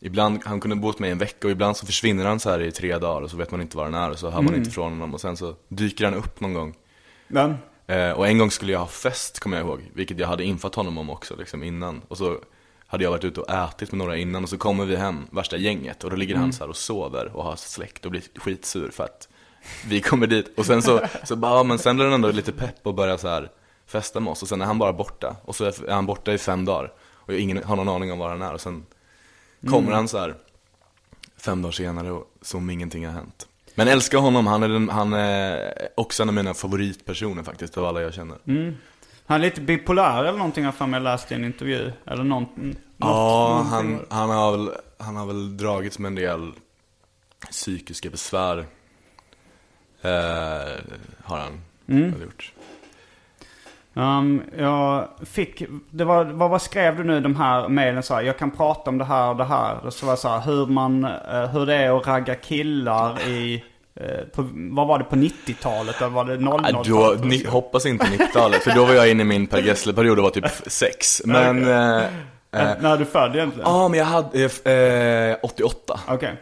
ibland, han kunde bo hos mig en vecka och ibland så försvinner han så här i tre dagar och så vet man inte var han är och så hör Mm. man inte från honom. Och sen så dyker han upp någon gång. Men, och en gång skulle jag ha fest, kommer jag ihåg. Vilket jag hade infat honom om också, liksom innan. Och så hade jag varit ute och ätit med några innan och så kommer vi hem, värsta gänget. Och då ligger han så här och sover och har släkt och blir skitsur för att vi kommer dit. Och sen så, så bara, ja, men sen blir han ändå lite pepp och börjar så här festa med oss. Och sen är han bara borta. Och så är han borta i fem dagar. Och ingen har någon aning om var han är. Och sen kommer han så här fem dagar senare och som om ingenting har hänt. Men älskar honom, han är, den, han är också en av mina favoritpersoner faktiskt, av alla jag känner. han är lite bipolär eller någonting har mig läst i en intervju. Eller någon, något, Ja, någonting. han, han, har väl, han har väl dragits med en del psykiska besvär. Eh, har han Mm. väl gjort. Um, jag fick, det var, vad, vad skrev du nu de här mejlen så här, Jag kan prata om det här och det här. Så var det så här, hur man, eh, hur det är att ragga killar i, eh, på, vad var det på 90-talet? Eller var det 00-talet? Äh, då, ni, hoppas inte 90-talet, för då var jag inne i min Per Gessle-period och var typ sex. Men, eh, eh, Eh, När är du född egentligen? ja men jag hade, eh, 88. Okej.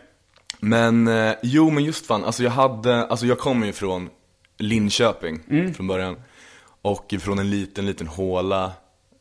Men, eh, jo men just fan, alltså jag hade, alltså jag kommer ju från Linköping Mm. från början. Och från en liten, liten håla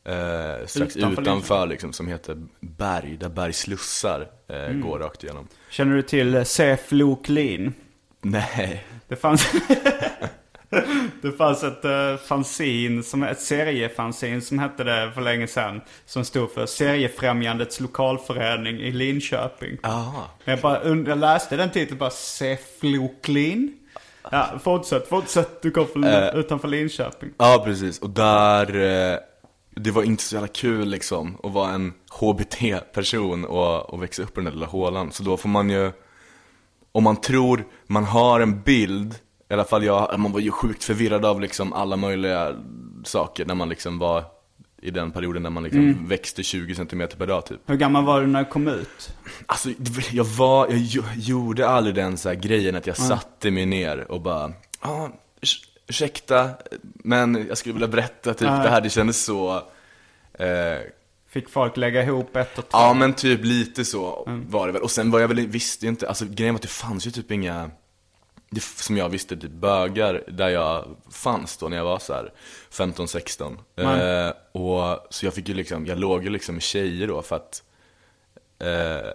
eh, strax Utanför utanför, liksom, som heter Berg, där Bergs slussar eh, Mm. går rakt igenom. Känner du till eh, Sef Loklin? Nej. Det fanns, det fanns ett uh, fanzin, som, ett seriefanzin som hette det för länge sedan. Som stod för Seriefrämjandets lokalförening i Linköping. Aha. Jag, bara, jag läste den titeln bara Sefloklin. Ja, fortsätt, fortsätt. Du kom från, Eh. utanför Linköping. Ja, precis. Och där, eh, det var inte så jävla kul liksom att vara en HBT-person och, och växa upp i den där lilla hålan. Så då får man ju, om man tror man har en bild, i alla fall jag, man var ju sjukt förvirrad av liksom alla möjliga saker när man liksom var i den perioden när man liksom växte 20 cm per dag typ. Hur gammal var du när du kom ut? Alltså, jag var, jag gjo- gjorde aldrig den så här grejen att jag satte mig ner och bara, ja, ah, ursäkta, men jag skulle vilja berätta typ det här, det kändes så, eh, Fick folk lägga ihop ett och två? ja men typ lite så var det väl. Och sen var jag väl, visste ju inte, alltså grejen var att det fanns ju typ inga, det, som jag visste, typ bögar där jag fanns då när jag var så här 15-16. Eh, och så jag fick ju liksom, jag låg ju liksom med tjejer då för att eh,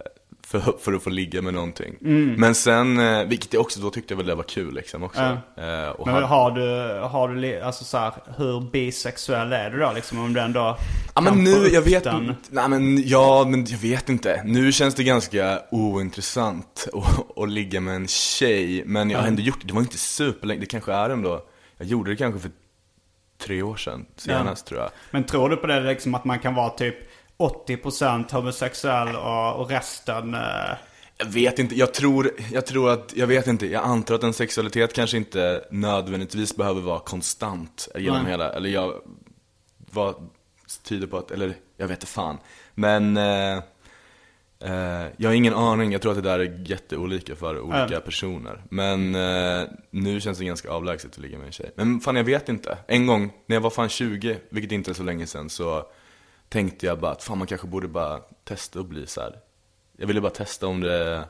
för, för att få ligga med någonting. Men sen, eh, vilket jag också, då tyckte jag väl det var kul liksom också. Eh, och Men har du, har du, alltså så här, hur bisexuell är du då liksom om du ändå Ja men nu, jag vet den. nej men ja, men jag vet inte. Nu känns det ganska ointressant att, att ligga med en tjej. Men jag har ändå gjort det, det var inte superlänge, det kanske är ändå, jag gjorde det kanske för tre år sedan senast tror jag. Men tror du på det liksom att man kan vara typ 80% homosexuell och, och resten... Eh, Jag vet inte, jag tror, jag tror att, jag vet inte, jag antar att en sexualitet kanske inte nödvändigtvis behöver vara konstant genom Nej. hela, eller jag, vad tyder på att, eller jag vet inte fan. Men, eh, eh, jag har ingen aning, jag tror att det där är jätteolika för olika Ja. personer. Men eh, nu känns det ganska avlägset att ligga med en tjej. Men fan jag vet inte. En gång, när jag var fan 20, vilket inte är så länge sedan, så tänkte jag bara att fan man kanske borde bara testa att bli så här. Jag ville bara testa om det,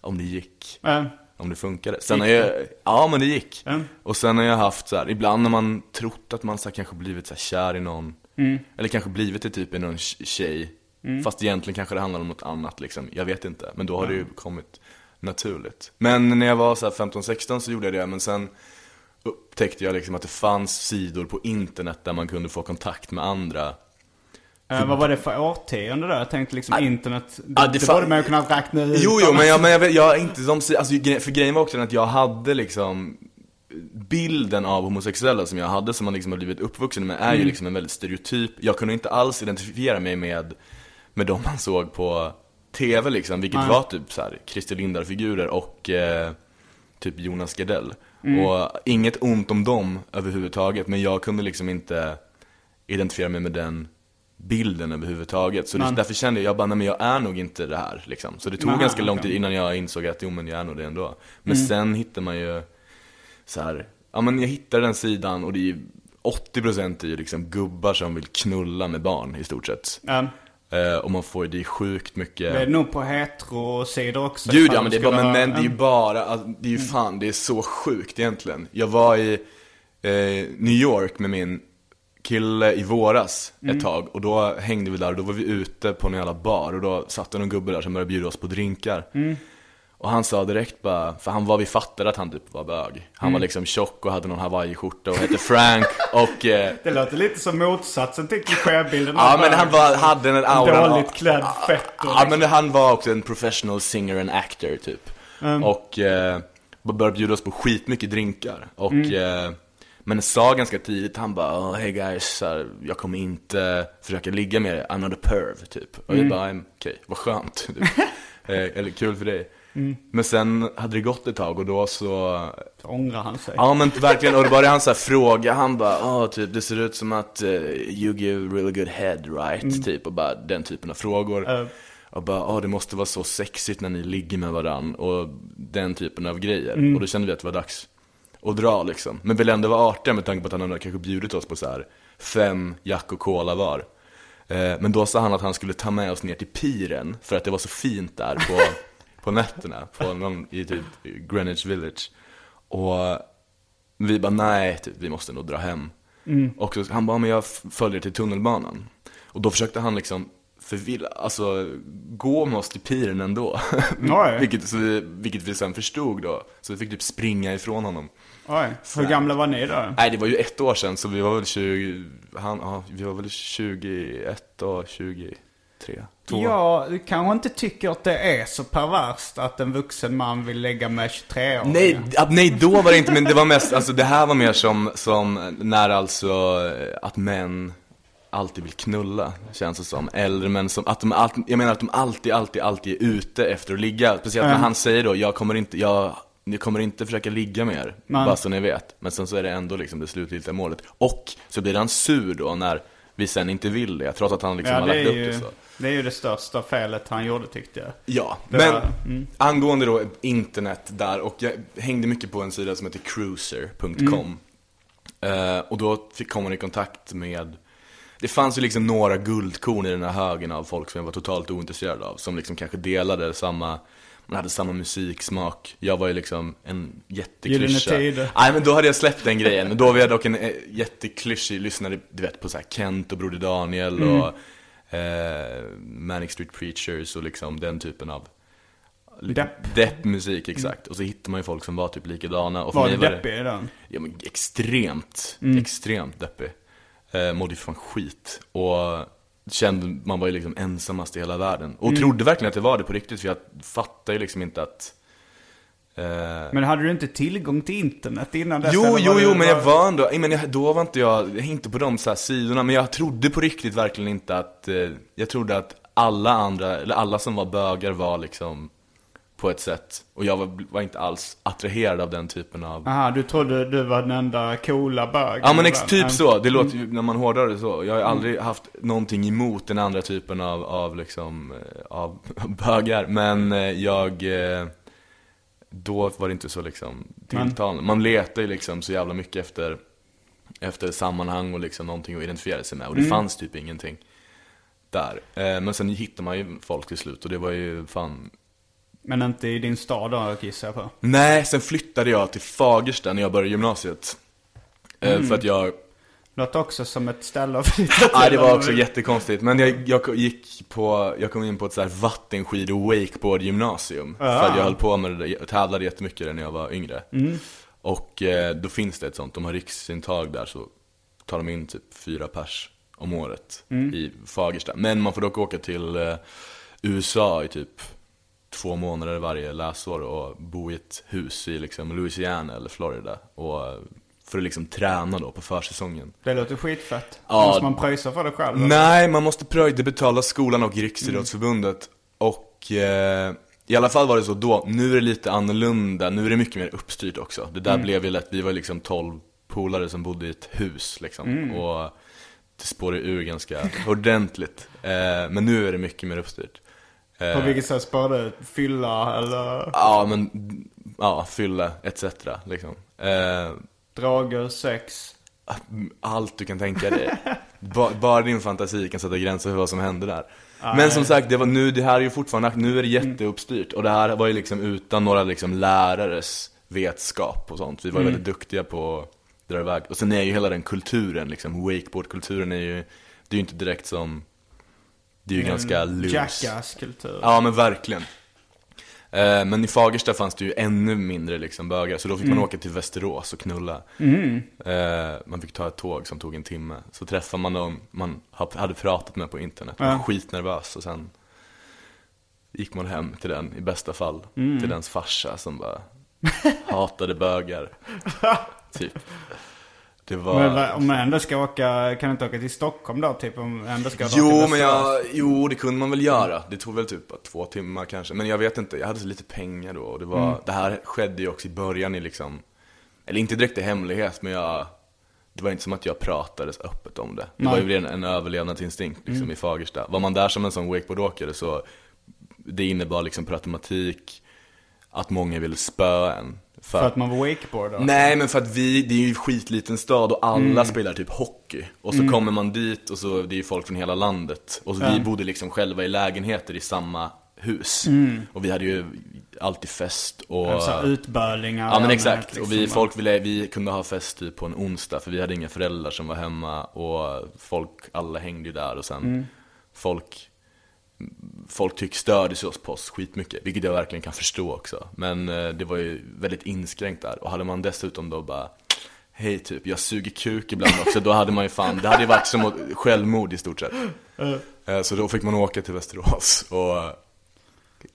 om det gick. eh, Om det funkade. Sen Gick har jag, ja men det gick. Ja. Och sen har jag haft så här, ibland har man trott att man så här, kanske blivit så här, kär i någon. Mm. Eller kanske blivit det typ i någon tj- tjej. Fast egentligen kanske det handlar om något annat liksom. Jag vet inte. Men då har det ju kommit naturligt. Men när jag var så här 15-16 så gjorde jag det. Men sen upptäckte jag liksom att det fanns sidor på internet där man kunde få kontakt med andra. Eh, vad var det för årtionde då? Jag tänkte liksom internet. Det, Ja, det det borde man ju kunna räkna ut. Jo, jo, men jag, men jag, vet- jag inte de, alltså, för grejen var också den att jag hade liksom bilden av homosexuella som jag hade, som man liksom har blivit uppvuxen med, är ju liksom en väldigt stereotyp. Jag kunde inte alls identifiera mig med, med de man såg på TV liksom, vilket Nej. var typ så här Christer Lindar-figurer och eh, typ Jonas Gardell. Och inget ont om dem överhuvudtaget, men jag kunde liksom inte identifiera mig med den bilden överhuvudtaget. Så det, därför kände jag, jag bara, nej men jag är nog inte det här liksom. Så det tog Nej, ganska lång tid innan jag insåg att, jo men jag är nog det ändå. Men Mm. sen hittar man ju så här, ja men jag hittade den sidan och det är ju 80% är ju liksom gubbar som vill knulla med barn i stort sett. Eh, Eh, och man får ju, det är sjukt mycket det är nog på hetero-sidor också. Gud ja, men det är, bara, men, men det är ju bara, alltså, det är ju fan, det är så sjukt egentligen. Jag var i eh, New York med min kille i våras ett tag och då hängde vi där och då var vi ute på en jävla bar och då satt det någon gubbe där som började bjuda oss på drinkar. Och han sa direkt bara, för han var, vi fattade att han typ var bög. Han var liksom tjock och hade någon hawaiiskjorta och hette Frank och eh, Det låter lite som motsatsen till klichébilden. Ja men han var, hade en aura. Dåligt klädd fett och Ja men han var också en professional singer and actor typ. Och eh, började bjuda oss på skitmycket drinkar. Och eh, Men sa ganska tidigt, han bara oh, Hey guys, här, jag kommer inte försöka ligga med er, I'm not a perv typ. Och jag bara, "Mm, okej, vad skönt. Typ. eh, Eller kul för dig. Men sen hade det gått ett tag och då så Så ångrar han sig. Ja men verkligen, och då började han så här fråga, han bara Åh, typ det ser ut som att eh, you give really good head right? Typ, och bara den typen av frågor. Eh. Och bara, åh det måste vara så sexigt när ni ligger med varann. Och den typen av grejer. Och då kände vi att det var dags att dra liksom Men ville ändå vara artiga med tanke på att han hade kanske bjudit oss på så här fem Jack och Cola var eh, Men då sa han att han skulle ta med oss ner till piren för att det var så fint där på, på nätterna på någon, i typ Greenwich Village och vi bara nej, typ, vi måste nog dra hem. Och så, han bara, men jag följer till tunnelbanan. Och då försökte han liksom förvilla, alltså gå med oss till piren ändå. Vilket, vi, vilket vi sen förstod då. Så vi fick typ springa ifrån honom. Oj. Hur gamla var ni då? Nej, det var ju ett år sedan, så vi var väl 20, han, ja, vi var väl 21 och 23. Två. Jag kanske inte tycker att det är så perverst att en vuxen man vill lägga med 23 år. Nej, ja, nej, då var det inte, men det var mest, alltså det här var mer som, som när alltså att män alltid vill knulla, känns det som. Äldre män som, att de alltid, jag menar att de alltid, alltid, alltid är ute efter att ligga. Speciellt när Mm. han säger då, jag kommer inte, jag, jag kommer inte försöka ligga med er, Nej. bara så ni vet. Men sen så är det ändå liksom det slutgiltiga målet. Och så blir han sur då när vi sen inte vill det, trots att han liksom Ja, har lagt upp ju, det så. det är ju det största felet han gjorde tyckte jag. Ja, Det men var- mm. angående då internet där och jag hängde mycket på en sida som heter cruiser.com. Eh, och då fick, kom man i kontakt med, det fanns ju liksom några guldkorn i den här högen av folk som jag var totalt ointresserad av. Som liksom kanske delade samma, man hade samma musiksmak. Jag var ju liksom en jätteklyscha. Nej men då hade jag släppt den grejen. Men då var jag dock en eh, jätteklyschig, lyssnade du vet på så här Kent och Broder Daniel Mm. och eh, Manic Street Preachers och liksom den typen av Depp. Deppmusik, exakt. Och så hittar man ju folk som var typ likadana. Och för Var mig du deppig i den? Ja men extremt, extremt deppig. eh, mådde fan skit. Och kände, man var ju liksom ensammast i hela världen. Och trodde verkligen att det var det på riktigt, för jag fattade ju liksom inte att eh, Men hade du inte tillgång till internet innan dess? Jo, jo, var jo, men jag bara- var ändå, men jag, då var inte jag, inte på de så här sidorna, men jag trodde på riktigt verkligen inte att, eh, jag trodde att alla andra, eller alla som var bögar var liksom på ett sätt, och jag var, var inte alls attraherad av den typen av Aha, du trodde du var den enda coola bögen? Ja men ex, typ så, det låter ju, när man hårdrar det så. Jag har aldrig haft någonting emot den andra typen av, av liksom, eh, av bögar. Men eh, jag, eh, då var det inte så liksom tilltalande. Man letar ju liksom så jävla mycket efter, efter sammanhang och liksom någonting att identifiera sig med. Och det fanns typ ingenting där. Men sen hittar man ju folk till slut och det var ju fan Men inte i din stad då gissar jag på. Nej, sen flyttade jag till Fagersta när jag började gymnasiet. Eh, För att jag Låter också som ett ställe att flytta Nej, det till, var också jättekonstigt. Men jag, jag gick på, jag kom in på ett så här vattenskid och wakeboard gymnasium. För att jag höll på med det jag tävlade jättemycket där när jag var yngre. Och eh, då finns det ett sånt, de har riksintag där så tar de in typ fyra pers om året i Fagersta. Men man får dock åka till eh, USA i typ två månader varje läsår och bo i ett hus i liksom Louisiana eller Florida. Och eh, för att liksom träna då på försäsongen. Det låter skitfett. Ja. Måste man pröjsa för det själv? eller? Nej, man måste pröjda, det betalar skolan och Riksidrottsförbundet. Och eh, i alla fall var det så då, nu är det lite annorlunda, nu är det mycket mer uppstyrt också. Det där blev ju lätt, vi var liksom 12 polare som bodde i ett hus liksom. Och det spårade ur ganska ordentligt. Eh, men nu är det mycket mer uppstyrt. Eh, På vilket sätt sparar du? Fylla eller Ja, men, ja, fylla etc. liksom. Eh, drager, sex? Allt du kan tänka dig. Ba, bara din fantasi kan sätta gränser för vad som hände där. Men som sagt, det var nu, det här är ju fortfarande, nu är det jätteuppstyrt. Och det här var ju liksom utan några liksom lärares vetskap och sånt. Vi var ju väldigt duktiga på att dra iväg. Och sen är ju hela den kulturen, liksom, wakeboardkulturen är ju, det är ju inte direkt som, det är ju ganska loose. Jackass-kultur. Ja men verkligen. Eh, Men i Fagersta fanns det ju ännu mindre liksom bögar, så då fick man åka till Västerås och knulla. Eh, Man fick ta ett tåg som tog en timme. Så träffade man dem man ha- hade pratat med på internet, man var skitnervös och sen gick man hem till den, i bästa fall, till dens farsa som bara hatade bögar. typ. Det var... Men om man ändå ska åka, kan du inte åka till Stockholm då? Typ om man ändå ska dra till Jo, men jag, jo, det kunde man väl göra. Det tog väl typ två timmar kanske. Men jag vet inte, jag hade så lite pengar då. Och det, var, Mm. det här skedde ju också i början i liksom, eller inte direkt i hemlighet, men jag, det var inte som att jag pratade så öppet om det. Det var ju en, en överlevnadsinstinkt liksom Mm. i Fagersta. Var man där som en sån wakeboardåkare så, det innebar liksom per automatik att många ville spöa en. För att man var wakeboarder? Nej men för att vi, det är ju en skitliten stad och alla Mm. spelar typ hockey. Och så kommer man dit och så, det är ju folk från hela landet. Och så vi bodde liksom själva i lägenheter i samma hus. Och vi hade ju alltid fest och... Mm. Så här utbölingar? Ja men exakt, och vi, liksom. folk ville, vi kunde ha fest typ på en onsdag för vi hade inga föräldrar som var hemma och folk, alla hängde ju där och sen Mm. folk Folk tyck störde sig på oss skitmycket, vilket jag verkligen kan förstå också Men eh, det var ju väldigt inskränkt där och hade man dessutom då bara Hej typ, jag suger kuk ibland också, då hade man ju fan, det hade ju varit som självmord i stort sett Eh, Så då fick man åka till Västerås och,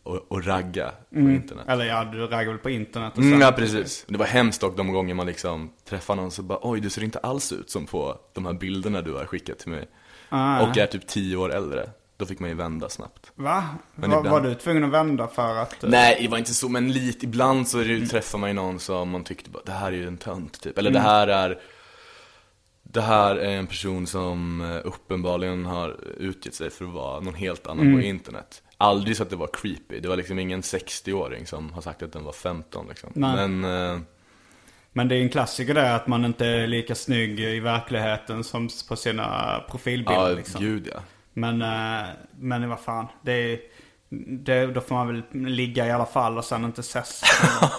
och, och ragga på internet Eller ja, du raggar väl på internet och Mm, ja precis. Det var hemskt dock de gånger man liksom träffar någon så bara Oj du ser inte alls ut som på de här bilderna du har skickat till mig. Ah. Och är typ tio år äldre. Då fick man ju vända snabbt. Va? Men var, ibland- var du tvungen att vända för att... eh, Nej, det var inte så, men lite ibland så Mm. träffar man ju någon som man tyckte bara, det här är ju en tönt typ. Eller Mm. det här är det här är en person som eh, uppenbarligen har utgett sig för att vara någon helt annan Mm. på internet. Aldrig så att det var creepy. Det var liksom ingen 60-åring som har sagt att den var 15 liksom. Nej. Men eh, Men det är en klassiker det att man inte är lika snygg i verkligheten som på sina profilbilder Ja, liksom. gud ja. Men, eh, men vad fan. Det är, det, då får man väl ligga i alla fall och sen inte ses.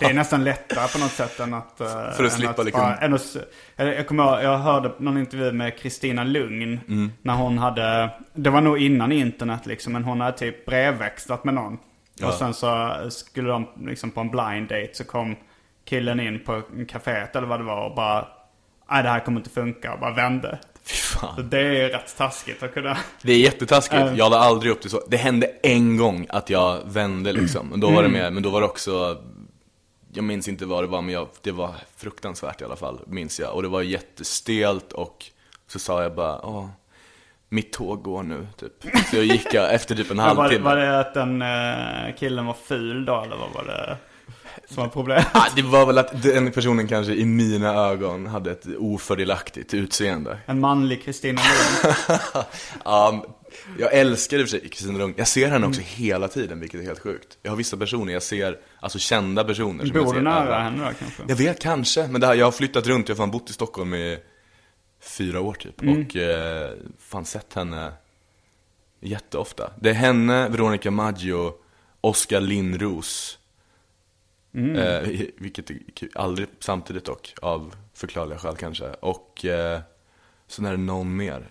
Det är nästan lättare på något sätt än att... eh, För att slippa liksom- bara- än att jag kommer ihåg, jag hörde någon intervju med Kristina Lugn. Mm. När hon hade, det var nog innan internet liksom, men hon hade typ brevväxlat med någon. Ja. Och sen så skulle de liksom på en blind date så kom killen in på kaféet eller vad det var och bara Nej det här kommer inte funka och bara vände. Fy fan. Det är rätt taskigt att kunna... Det är jättetaskigt, jag la aldrig upp det så. Det hände en gång att jag vände liksom. Men då var det Mm. mer, men då var det också Jag minns inte vad det var, men jag, det var fruktansvärt i alla fall, minns jag. Och det var jättestelt och så sa jag bara, åh, mitt tåg går nu, typ. Så jag gick efter typ en Ja, var, halvtimme. var det att den eh, killen var ful då eller vad var det som var problemet? Ah, det var väl att den personen kanske i mina ögon hade ett ofördelaktigt utseende. En manlig Kristina Lund. Ja, jag älskar i och för sig Kristina Lund. Jag ser henne också hela tiden, vilket är helt sjukt. Jag har vissa personer jag ser, alltså kända personer Bor du nära henne då kanske? Jag vet kanske, men det här, jag har flyttat runt, jag har fan bott i Stockholm i fyra år typ. Och eh, fan sett henne jätteofta. Det är henne, Veronica Maggio, Oskar Lindros. Eh, vilket är kul. aldrig samtidigt dock, av förklarliga skäl kanske. Och eh, sen är det någon mer.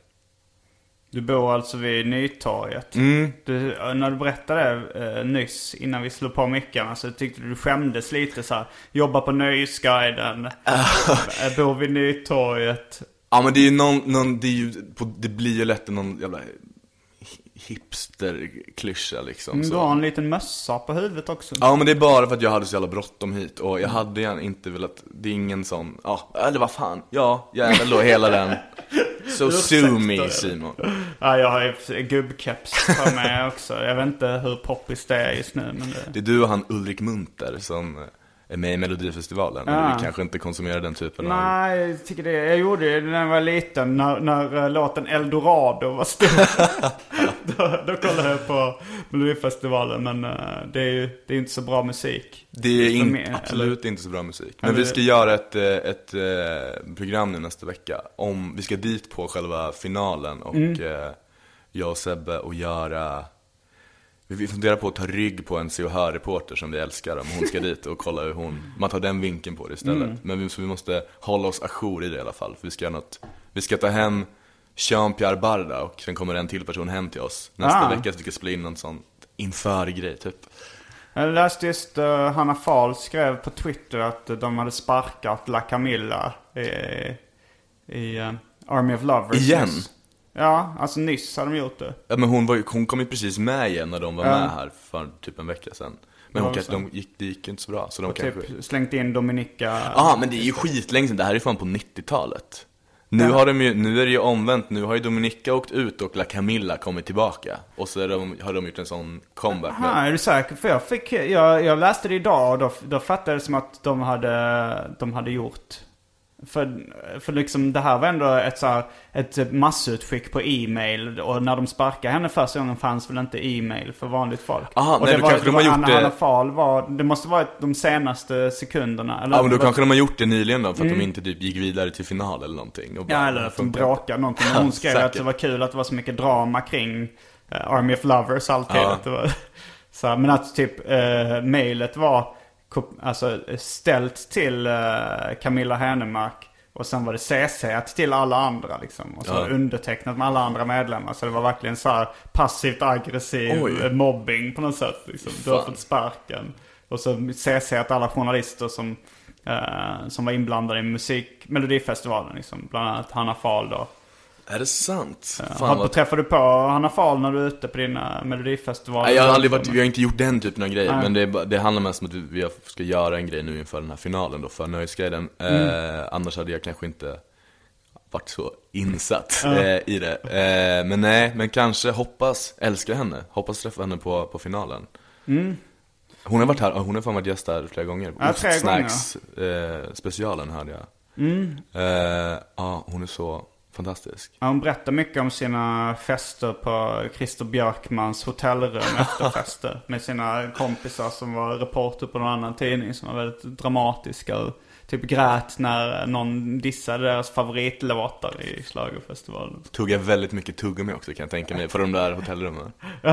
Du bor alltså vid Nytorget. Mm. Du, när du berättade eh, nyss innan vi slog på mickarna så tyckte du du skämdes lite så här. Jobbar på Nöjesguiden. eh, bor vid Nytorget. Ja men det är ju någon, någon det, är ju, det blir ju lätt någon jävla hipsterklyscha liksom. Mm, så. Du har en liten mössa på huvudet också. Ja men det är bara för att jag hade så jävla bråttom hit och jag hade gärna inte velat, det är ingen sån, ja, eller vad fan, ja, jävlar då hela den. So sue me Simon. Ja, jag har ju gubbkeps på mig också. Jag vet inte hur poppis det är just nu men det... Det är du och han Ulrik Munter som är med i Melodifestivalen, Ja. men du kanske inte konsumerar den typen av... Nej, jag tycker det. Jag gjorde det när jag var liten. När, när eh, låten Eldorado var stor. då, då kollade jag på Melodifestivalen. Men eh, det är ju det är inte så bra musik. Det är För in, mig, absolut inte så bra musik. Men Eller- vi ska göra ett, eh, ett eh, program nu nästa vecka. Om, vi ska dit på själva finalen och Mm. jag och Sebbe och göra vi funderar på att ta rygg på en Se och Hör-reporter som vi älskar om hon ska dit och kolla hur hon, man tar den vinkeln på det istället. Mm. Men vi, så vi måste hålla oss ajour i det i alla fall. För vi ska göra något, vi ska ta hem Jean-Pierre Barda och sen kommer en till person hem till oss nästa Ah. vecka så vi ska spela in någon sån inför-grej typ. Jag läste just uh, Hanna Fahl skrev på Twitter att de hade sparkat La Camilla i, i eh, Army of Lovers. Igen? nyss. Ja, alltså nyss hade de gjort det. Ja men hon, var ju, hon kom ju precis med igen när de var Ja. med här för typ en vecka sedan. Men Ja, hon, kanske- så. de gick, det gick ju inte så bra, så de kanske... typ slängt in Dominika. Ja men det är ju skitlänge sedan, det här är fan på 90-talet. Nu, har de ju, nu är det ju omvänt, nu har ju Dominika åkt ut och La Camilla kommit tillbaka. Och så är de, har de gjort en sån comeback Aha, med... är du säker? För jag, fick, jag, jag läste det idag och då, då fattade jag det som att de hade, de hade gjort... För, för liksom det här var ändå ett, så här, ett massutskick på e-mail. Och när de sparkade henne första gången fanns väl inte e-mail för vanligt folk. Aha, och nej, det då kanske de har var gjort det- Hanna Fahl var, det måste vara de senaste sekunderna. Eller, Ja men då det var- kanske de har gjort det nyligen då, för att de inte typ gick vidare till final eller någonting. Bara, Ja, eller att de bråkade någonting. Hon skrev att det var kul att det var så mycket drama kring eh, Army of Lovers alltid. Ja. Att det var, så, här, men att typ uh, mejlet var alltså, ställt till eh, Camilla Hänemark. Och sen var det CC till alla andra liksom. Och så Ja. undertecknat med alla andra medlemmar. Så det var verkligen så här passivt aggressiv Oj. mobbing på något sätt. Liksom. Du har fått sparken. Och så CC alla journalister som, eh, som var inblandade i musik, Melodifestivalen liksom. Bland annat Hanna Fahl då. Är det sant? Har, Fan vad... Träffar du på Hanna Fahl när du är ute på dina Melodifestivaler? Nej, jag har aldrig varit, vi har inte gjort den typen av grejer, Nej. men det, det handlar mest om att vi, ska göra en grej nu inför den här finalen då, för Nöjesguiden. Mm. Eh, annars hade jag kanske inte varit så insatt eh, i det. Eh, men nej, men kanske hoppas, älskar henne, hoppas träffa henne på, på finalen. Hon har varit här, hon har fan varit gäst här flera gånger. Mm. Ja, tre Ostsnacks eh, specialen hörde jag. Mm. Eh, ja, hon är så fantastisk. Ja, hon berättar mycket om sina fester på Christer Björkmans hotellrum efterfester. med sina kompisar som var reporter på någon annan tidning som var väldigt dramatiska. Och typ grät när någon dissade deras favoritlåtar i schlagerfestivalen. Tuggar väldigt mycket tuggummi också kan jag tänka mig, på de där hotellrummen.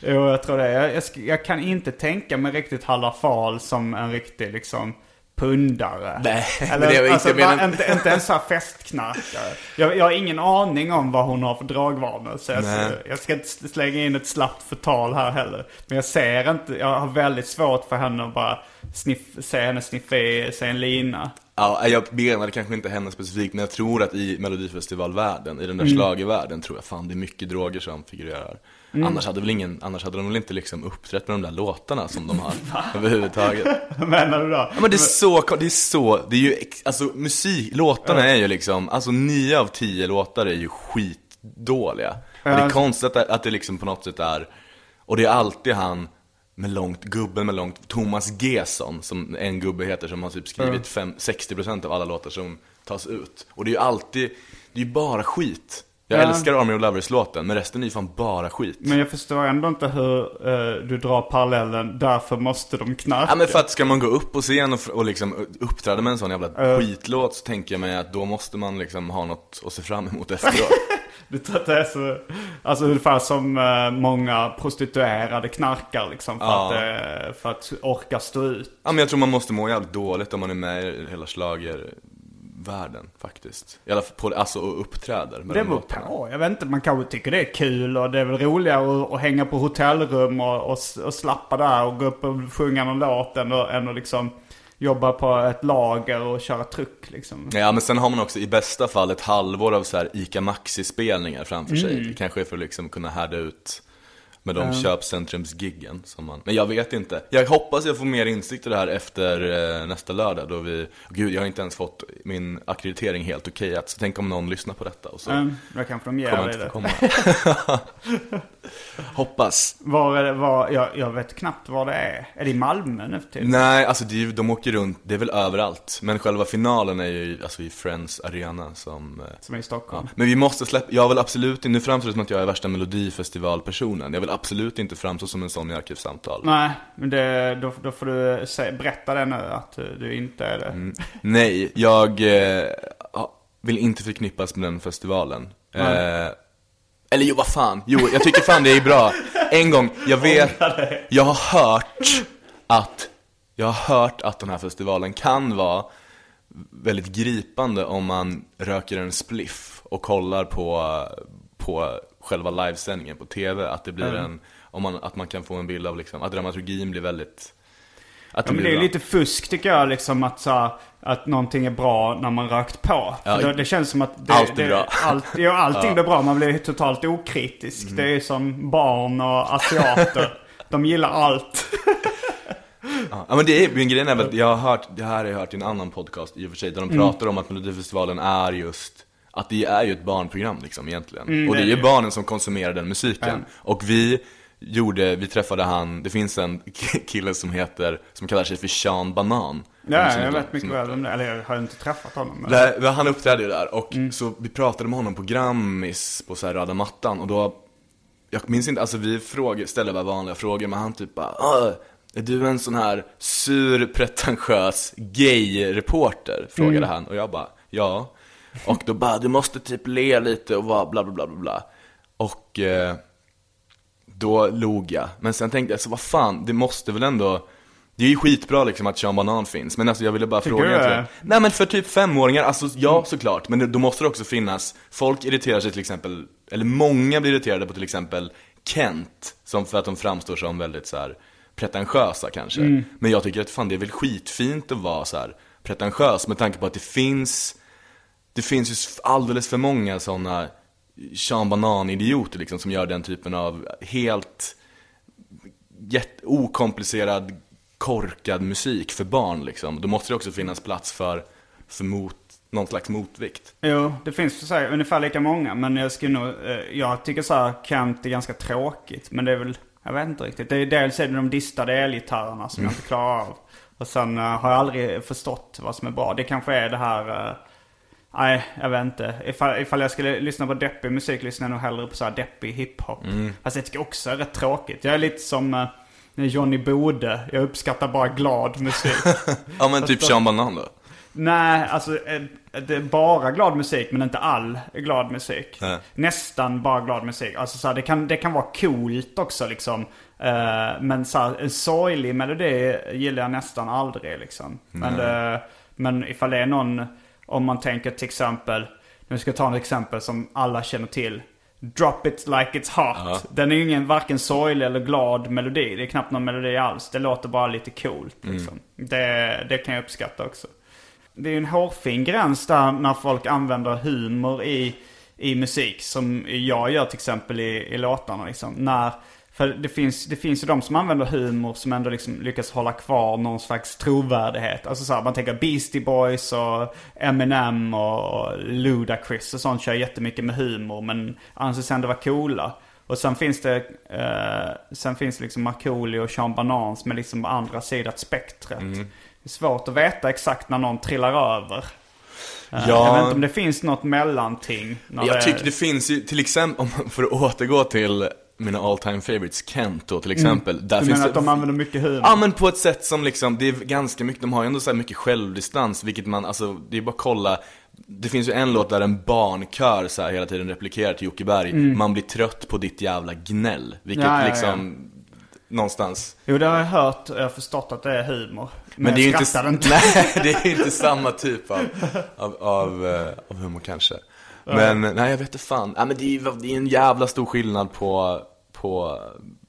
Jo, jag tror det. Jag, jag, jag kan inte tänka mig riktigt Halla Fahl som en riktig liksom pundare. Nej, men Eller, det är inte- alltså, bara, inte, inte en sån här festknarkare. Jag, jag har ingen aning om vad hon har för dragvanor. Så jag, jag ska inte slänga in ett slappt förtal här heller. Men jag ser inte, jag har väldigt svårt för henne att bara sniff, se henne sniffa i sig en lina. Ja, jag menade kanske inte henne specifikt, men jag tror att i melodifestivalvärlden, i den där schlagervärlden, tror jag fan det är mycket droger som figurerar. Annars, hade väl ingen, annars hade de väl inte liksom uppträtt med de där låtarna som de har överhuvudtaget. Menar du då? Ja men det är så, det är så, det är ju, alltså musik, låtarna är ju liksom, alltså nio av tio låtar är ju skitdåliga. Och det är konstigt att, att det liksom på något sätt är, och det är alltid han med långt, gubben med långt, Thomas Gesson, som en gubbe heter, som har typ skrivit fem, 60% av alla låtar som tas ut. Och det är ju alltid, det är ju bara skit. Jag Ja. älskar Army of Lovers-låten, men resten är ju fan bara skit. Men jag förstår ändå inte hur eh, du drar parallellen, därför måste de knarka. Ja men för att ska man gå upp på scen och, och liksom uppträda med en sån jävla skitlåt så tänker jag mig att då måste man liksom ha något att se fram emot efteråt. Du tror att det är så, alltså ungefär som eh, många prostituerade knarkar liksom för, Ja. att, eh, för att orka stå ut. ja men jag tror man måste må jävligt dåligt om man är med i hela schlagervärlden faktiskt. I alla fall på, alltså och uppträder med Det de beror på. Jag vet inte, man kanske tycker det är kul och det är väl roligare att, att hänga på hotellrum och, och, och slappa där och gå upp och sjunga någon låt än, att- än att liksom jobba på ett lager och köra truck liksom. Ja men sen har man också i bästa fall ett halvår av så här ICA Maxi-spelningar framför sig. Det kanske för att liksom kunna härda ut med de köpcentrumsgiggen som man... Men jag vet inte. Jag hoppas jag får mer insikt i det här efter eh, nästa lördag då vi... Gud, jag har inte ens fått min akkreditering helt okejat. Så tänk om någon lyssnar på detta och så Mm, då kanske de ger dig det. komma. hoppas. Var är det, var, jag, jag vet knappt var det är. Är det i Malmö nu tiden? Nej, alltså ju- de åker runt, det är väl överallt. Men själva finalen är ju alltså i Friends Arena som... eh, Som är i Stockholm? Ja. Men vi måste släppa, jag vill absolut inte, nu framstår det som att jag är värsta melodifestivalpersonen. Jag vill absolut inte framstå som en sån i Arkivsamtal. Nej, men det, då, då får du sä- berätta det nu att du, inte är det. Nej, jag eh, vill inte förknippas med den festivalen. Eh, eller jo, vad fan. Jo, jag tycker fan det är bra. En gång, jag vet, jag har hört att, jag har hört att den här festivalen kan vara väldigt gripande om man röker en spliff och kollar på, på själva livesändningen på TV. Att det blir en, om man, att man kan få en bild av liksom, att dramaturgin blir väldigt att Ja, men det är lite fusk tycker jag liksom att, så, att någonting är bra när man rökt på. Ja, det, det känns som att det, allt är bra. Allt, ja, allting blir bra. Man blir totalt okritisk. Mm. Det är som barn och asiater. De gillar allt. Ja men det är, men grejen är att jag har hört, det här har jag hört i en annan podcast i och för sig, där de pratar om att Melodifestivalen är just att det är ju ett barnprogram liksom egentligen. och det är ju barnen som konsumerar den musiken. Och vi gjorde, vi träffade han, det finns en kille som heter, som kallar sig för Sean Banan. Ja, jag vet mycket väl om det. Eller jag har inte träffat honom. Där, han uppträdde ju där och så vi pratade med honom på Grammis på så här röda mattan och då Jag minns inte, alltså vi frågor, ställde bara vanliga frågor men han typ bara "Ah, Är du en sån här sur, pretentiös gay-reporter? Frågade han och jag bara Ja Och då bara, du måste typ le lite och vara bla bla bla bla bla Och eh, då log jag. Men sen tänkte jag, så vad fan, det måste väl ändå det är ju skitbra liksom att Sean Banan finns, men alltså jag ville bara Tycker fråga egentligen. Nej men för typ femåringar, alltså ja såklart, men då måste det också finnas, folk irriterar sig till exempel, eller många blir irriterade på till exempel Kent, som för att de framstår som väldigt så här pretentiösa kanske. Mm. Men jag tycker att fan det är väl skitfint att vara så här pretentiös med tanke på att det finns, det finns ju alldeles för många sådana Sean Banan-idioter liksom som gör den typen av helt jätte, okomplicerad, korkad musik för barn liksom. Då måste det också finnas plats för, för mot, någon slags motvikt. Jo, det finns för sig ungefär lika många. Men jag skulle nog, eh, jag tycker så här, Kent är ganska tråkigt. Men det är väl, jag vet inte riktigt. Det är, dels är det de distade elgitarrerna som jag inte klarar av. Och sen eh, har jag aldrig förstått vad som är bra. Det kanske är det här, eh, nej jag vet inte. Ifall, ifall jag skulle lyssna på deppig musik lyssnar jag nog hellre på så här deppig hiphop. Fast jag tycker också är rätt tråkigt. Jag är lite som eh, Johnny Bode. Jag uppskattar bara glad musik. Ja men typ Sean Banan då? Nej, alltså eh, det är bara glad musik men inte all glad musik. Nej. Nästan bara glad musik. Alltså så här, det, kan, det kan vara coolt också liksom. Eh, men så här, en sorglig melodi gillar jag nästan aldrig liksom. Men, det, men ifall det är någon, om man tänker till exempel, nu ska jag ta ett exempel som alla känner till. Drop it like it's hot. Den är ju ingen varken sorglig eller glad melodi. Det är knappt någon melodi alls. Det låter bara lite coolt liksom. Det, det kan jag uppskatta också. Det är ju en hårfin gräns där när folk använder humor i, i musik. Som jag gör till exempel i, i låtarna liksom. När, för det finns, det finns ju de som använder humor som ändå liksom lyckas hålla kvar någon slags trovärdighet. Alltså så här, man tänker Beastie Boys och Eminem och Ludacris och sånt kör jättemycket med humor men anses ändå vara coola. Och sen finns det, eh, sen finns det liksom Markoolio och Sean Banan som är liksom andra sidan spektret. Det är svårt att veta exakt när någon trillar över. Eh, Ja. Jag vet inte om det finns något mellanting. Jag tycker det finns ju, till exempel, om, för att återgå till mina all time favorites, Kent då till exempel. Där Du finns menar det, att de använder mycket humor? Ja men på ett sätt som liksom, det är ganska mycket, de har ju ändå så här mycket självdistans, vilket man, alltså, det är bara att kolla Det finns ju en låt där en barnkör så här hela tiden replikerar till Jocke Berg Man blir trött på ditt jävla gnäll Vilket Mm. Ja, ja, liksom, någonstans Jo, det har jag hört och jag har förstått att det är humor. Men, Men det är ju inte, inte. nej, det är inte samma typ av, av, av, eh, av humor kanske Men, nej jag vet inte fan, ja, men det är, det är en jävla stor skillnad på, på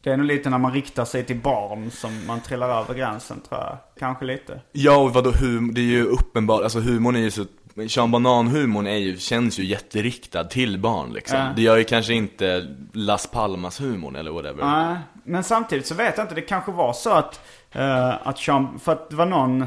Det är nog lite när man riktar sig till barn som man trillar över gränsen tror jag. Kanske lite. Ja, och vadå humor, det är ju uppenbart, alltså humorn är ju så Sean Banan-humorn är ju, känns ju jätteriktad till barn liksom. Ja. Det gör ju kanske inte Las Palmas-humorn eller whatever. Nej, men samtidigt så vet jag inte. Det kanske var så att, uh, att Sean, för att det var någon,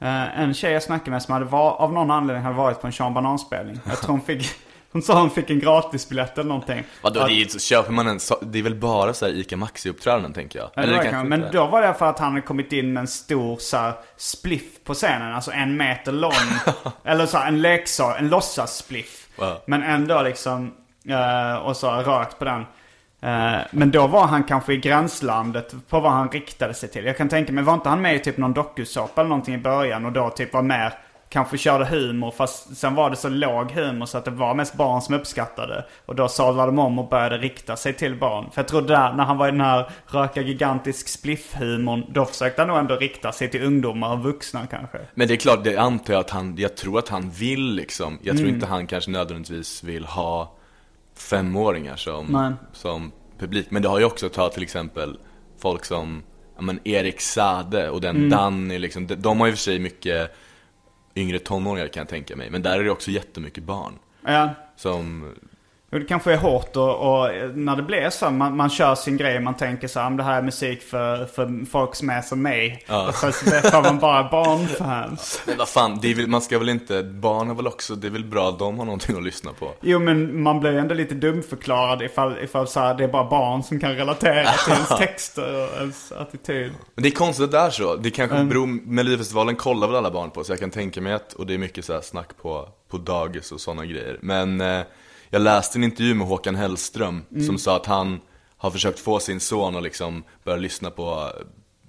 eh, en tjej jag snackade med som hade var, av någon anledning hade varit på en Sean Banan-spelning. Jag tror hon fick, hon sa hon fick en gratisbiljett eller någonting. Vadå, Att- det är, så köper man en, det är väl bara så här Ica Maxi-uppträdanden tänker jag? Eller det kanske men då var det för att han hade kommit in med en stor så här, spliff på scenen. Alltså en meter lång. eller så här, en leksak, en låtsas-spliff. Wow. Men ändå liksom, eh, och så rökt på den. Eh, men då var han kanske i gränslandet på vad han riktade sig till. Jag kan tänka mig, var inte han med i typ någon dokusåpa eller någonting i början och då typ var med, kanske körde humor fast sen var det så låg humor så att det var mest barn som uppskattade. Och då sadlade de om och började rikta sig till barn. För jag tror där, när han var i den här röka gigantisk spliff-humorn, då försökte han nog ändå rikta sig till ungdomar och vuxna kanske. Men det är klart, det antar jag att han, jag tror att han vill liksom Jag Mm. tror inte han kanske nödvändigtvis vill ha femåringar som, Nej. som publik. Men det har ju också tagit till exempel folk som, ja men Erik Sade och den Mm. Danny liksom. De, de har ju för sig mycket yngre tonåringar kan jag tänka mig. Men där är det också jättemycket barn. Ja, Som, det kanske är hårt och, och när det blir så, man, man kör sin grej, man tänker så här, "Om det här är musik för, för folk som är som mig. Och så får man bara barnfans. men vad fan, det väl, man ska väl inte, barn har väl också, det är väl bra att de har någonting att lyssna på Jo men man blir ju ändå lite dumförklarad ifall, ifall så här, det är bara barn som kan relatera till ens texter och ens attityd. Men det är konstigt att det är så. Det kanske Mm. beror, Melodifestivalen kollar väl alla barn på, så jag kan tänka mig att, och det är mycket så här snack på, på dagis och sådana grejer. Men eh, jag läste en intervju med Håkan Hellström Mm. som sa att han har försökt få sin son att liksom börja lyssna på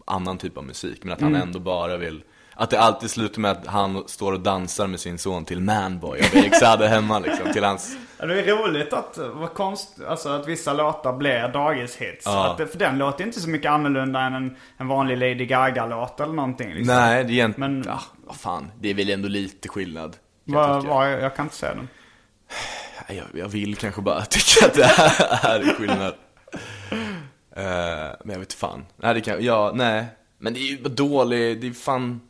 annan typ av musik, men att han Mm. ändå bara vill att det alltid slutar med att han står och dansar med sin son till Manboy av Erik Saade hemma liksom, till hans Ja, det är roligt att, vad konst, alltså att vissa låtar blir dagishits. Ja. Att, för den låter inte så mycket annorlunda än en, en vanlig Lady Gaga-låt eller någonting. Liksom. Nej, det är egentligen, Men- ja, vad fan, det är väl ändå lite skillnad kan jag Vad, tycka. vad, jag kan inte säga den. Jag, jag vill kanske bara tycka att det här är skillnad. Eh, men jag vet fan. Nej, det kan, ja, nej. Men det är ju bara dåligt, det är fan,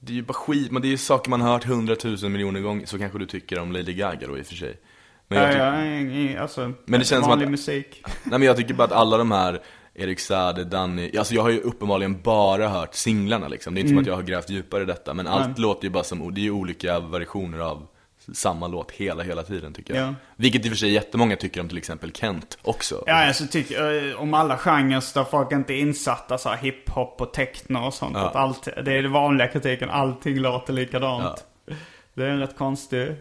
det är ju bara skit, men det är ju saker man har hört hundratusen miljoner gånger, så kanske du tycker om Lady Gaga då i och för sig. Men jag, tycker, ing- alltså, Men det känns som vanlig att- musik. nej, men jag tycker bara att alla de här, Erik Saade, Danny, alltså jag har ju uppenbarligen bara hört singlarna liksom. Det är inte som att jag har grävt djupare i detta, men allt Nej. låter ju bara som, det är ju olika versioner av samma låt hela, hela tiden tycker jag. Ja. Vilket i och för sig jättemånga tycker om till exempel Kent också. Ja, alltså tycker eh, om alla genrer där folk inte är insatta, så här hiphop och techno och sånt. Ja. Att allt, det är den vanliga kritiken, allting låter likadant. Det är en rätt konstig...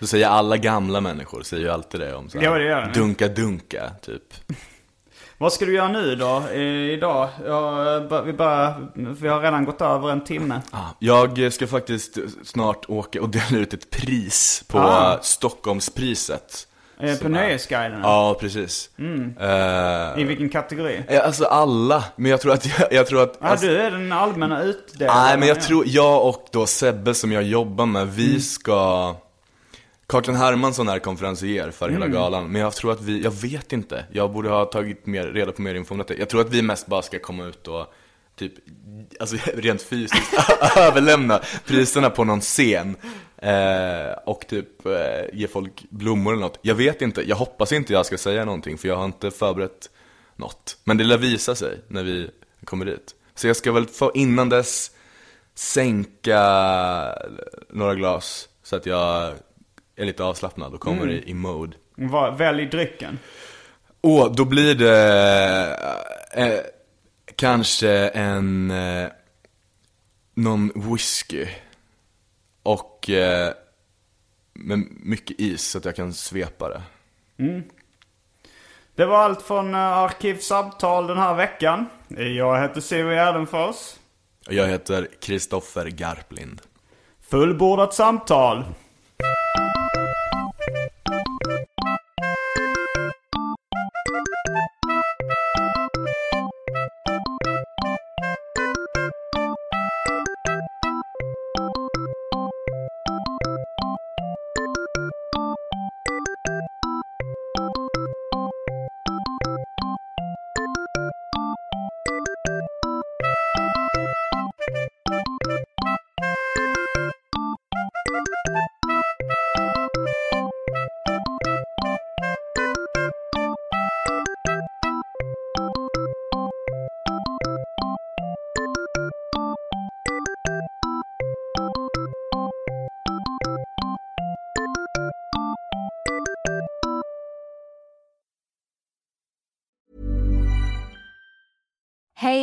Så säger alla gamla människor, säger ju alltid det om så här, Ja, det gör de. Dunka dunka, typ. Vad ska du göra nu då, idag? Ja, b- vi, bara, vi har redan gått över en timme. Ah, Jag ska faktiskt snart åka och dela ut ett pris på Ah. Stockholmspriset. Eh, På Som Nöjesguiden? Ja, precis. Eh, I vilken kategori? alltså alla, men jag tror att, jag, jag tror att Ja, alltså, du är den allmänna utdelaren. Nej men jag ja. tror, jag och då Sebbe som jag jobbar med, vi Mm. ska Karl Hermansson är konferencier för hela galan, men jag tror att vi, jag vet inte. Jag borde ha tagit mer, reda på mer info om detta. Jag tror att vi mest bara ska komma ut och typ, alltså rent fysiskt överlämna priserna på någon scen. Eh, och typ eh, ge folk blommor eller något. Jag vet inte, jag hoppas inte jag ska säga någonting för jag har inte förberett något. Men det lär visa sig när vi kommer dit. Så jag ska väl få innan dess sänka några glas så att jag är lite avslappnad och kommer i, i mode. Vad- Välj drycken. Och då blir det eh, kanske en, eh, någon whisky. Och eh, med mycket is så att jag kan svepa det. Det var allt från uh, Arkivsamtal den här veckan. Jag heter Siri Gärdenfors. Jag heter Kristoffer Garplind. Fullbordat samtal.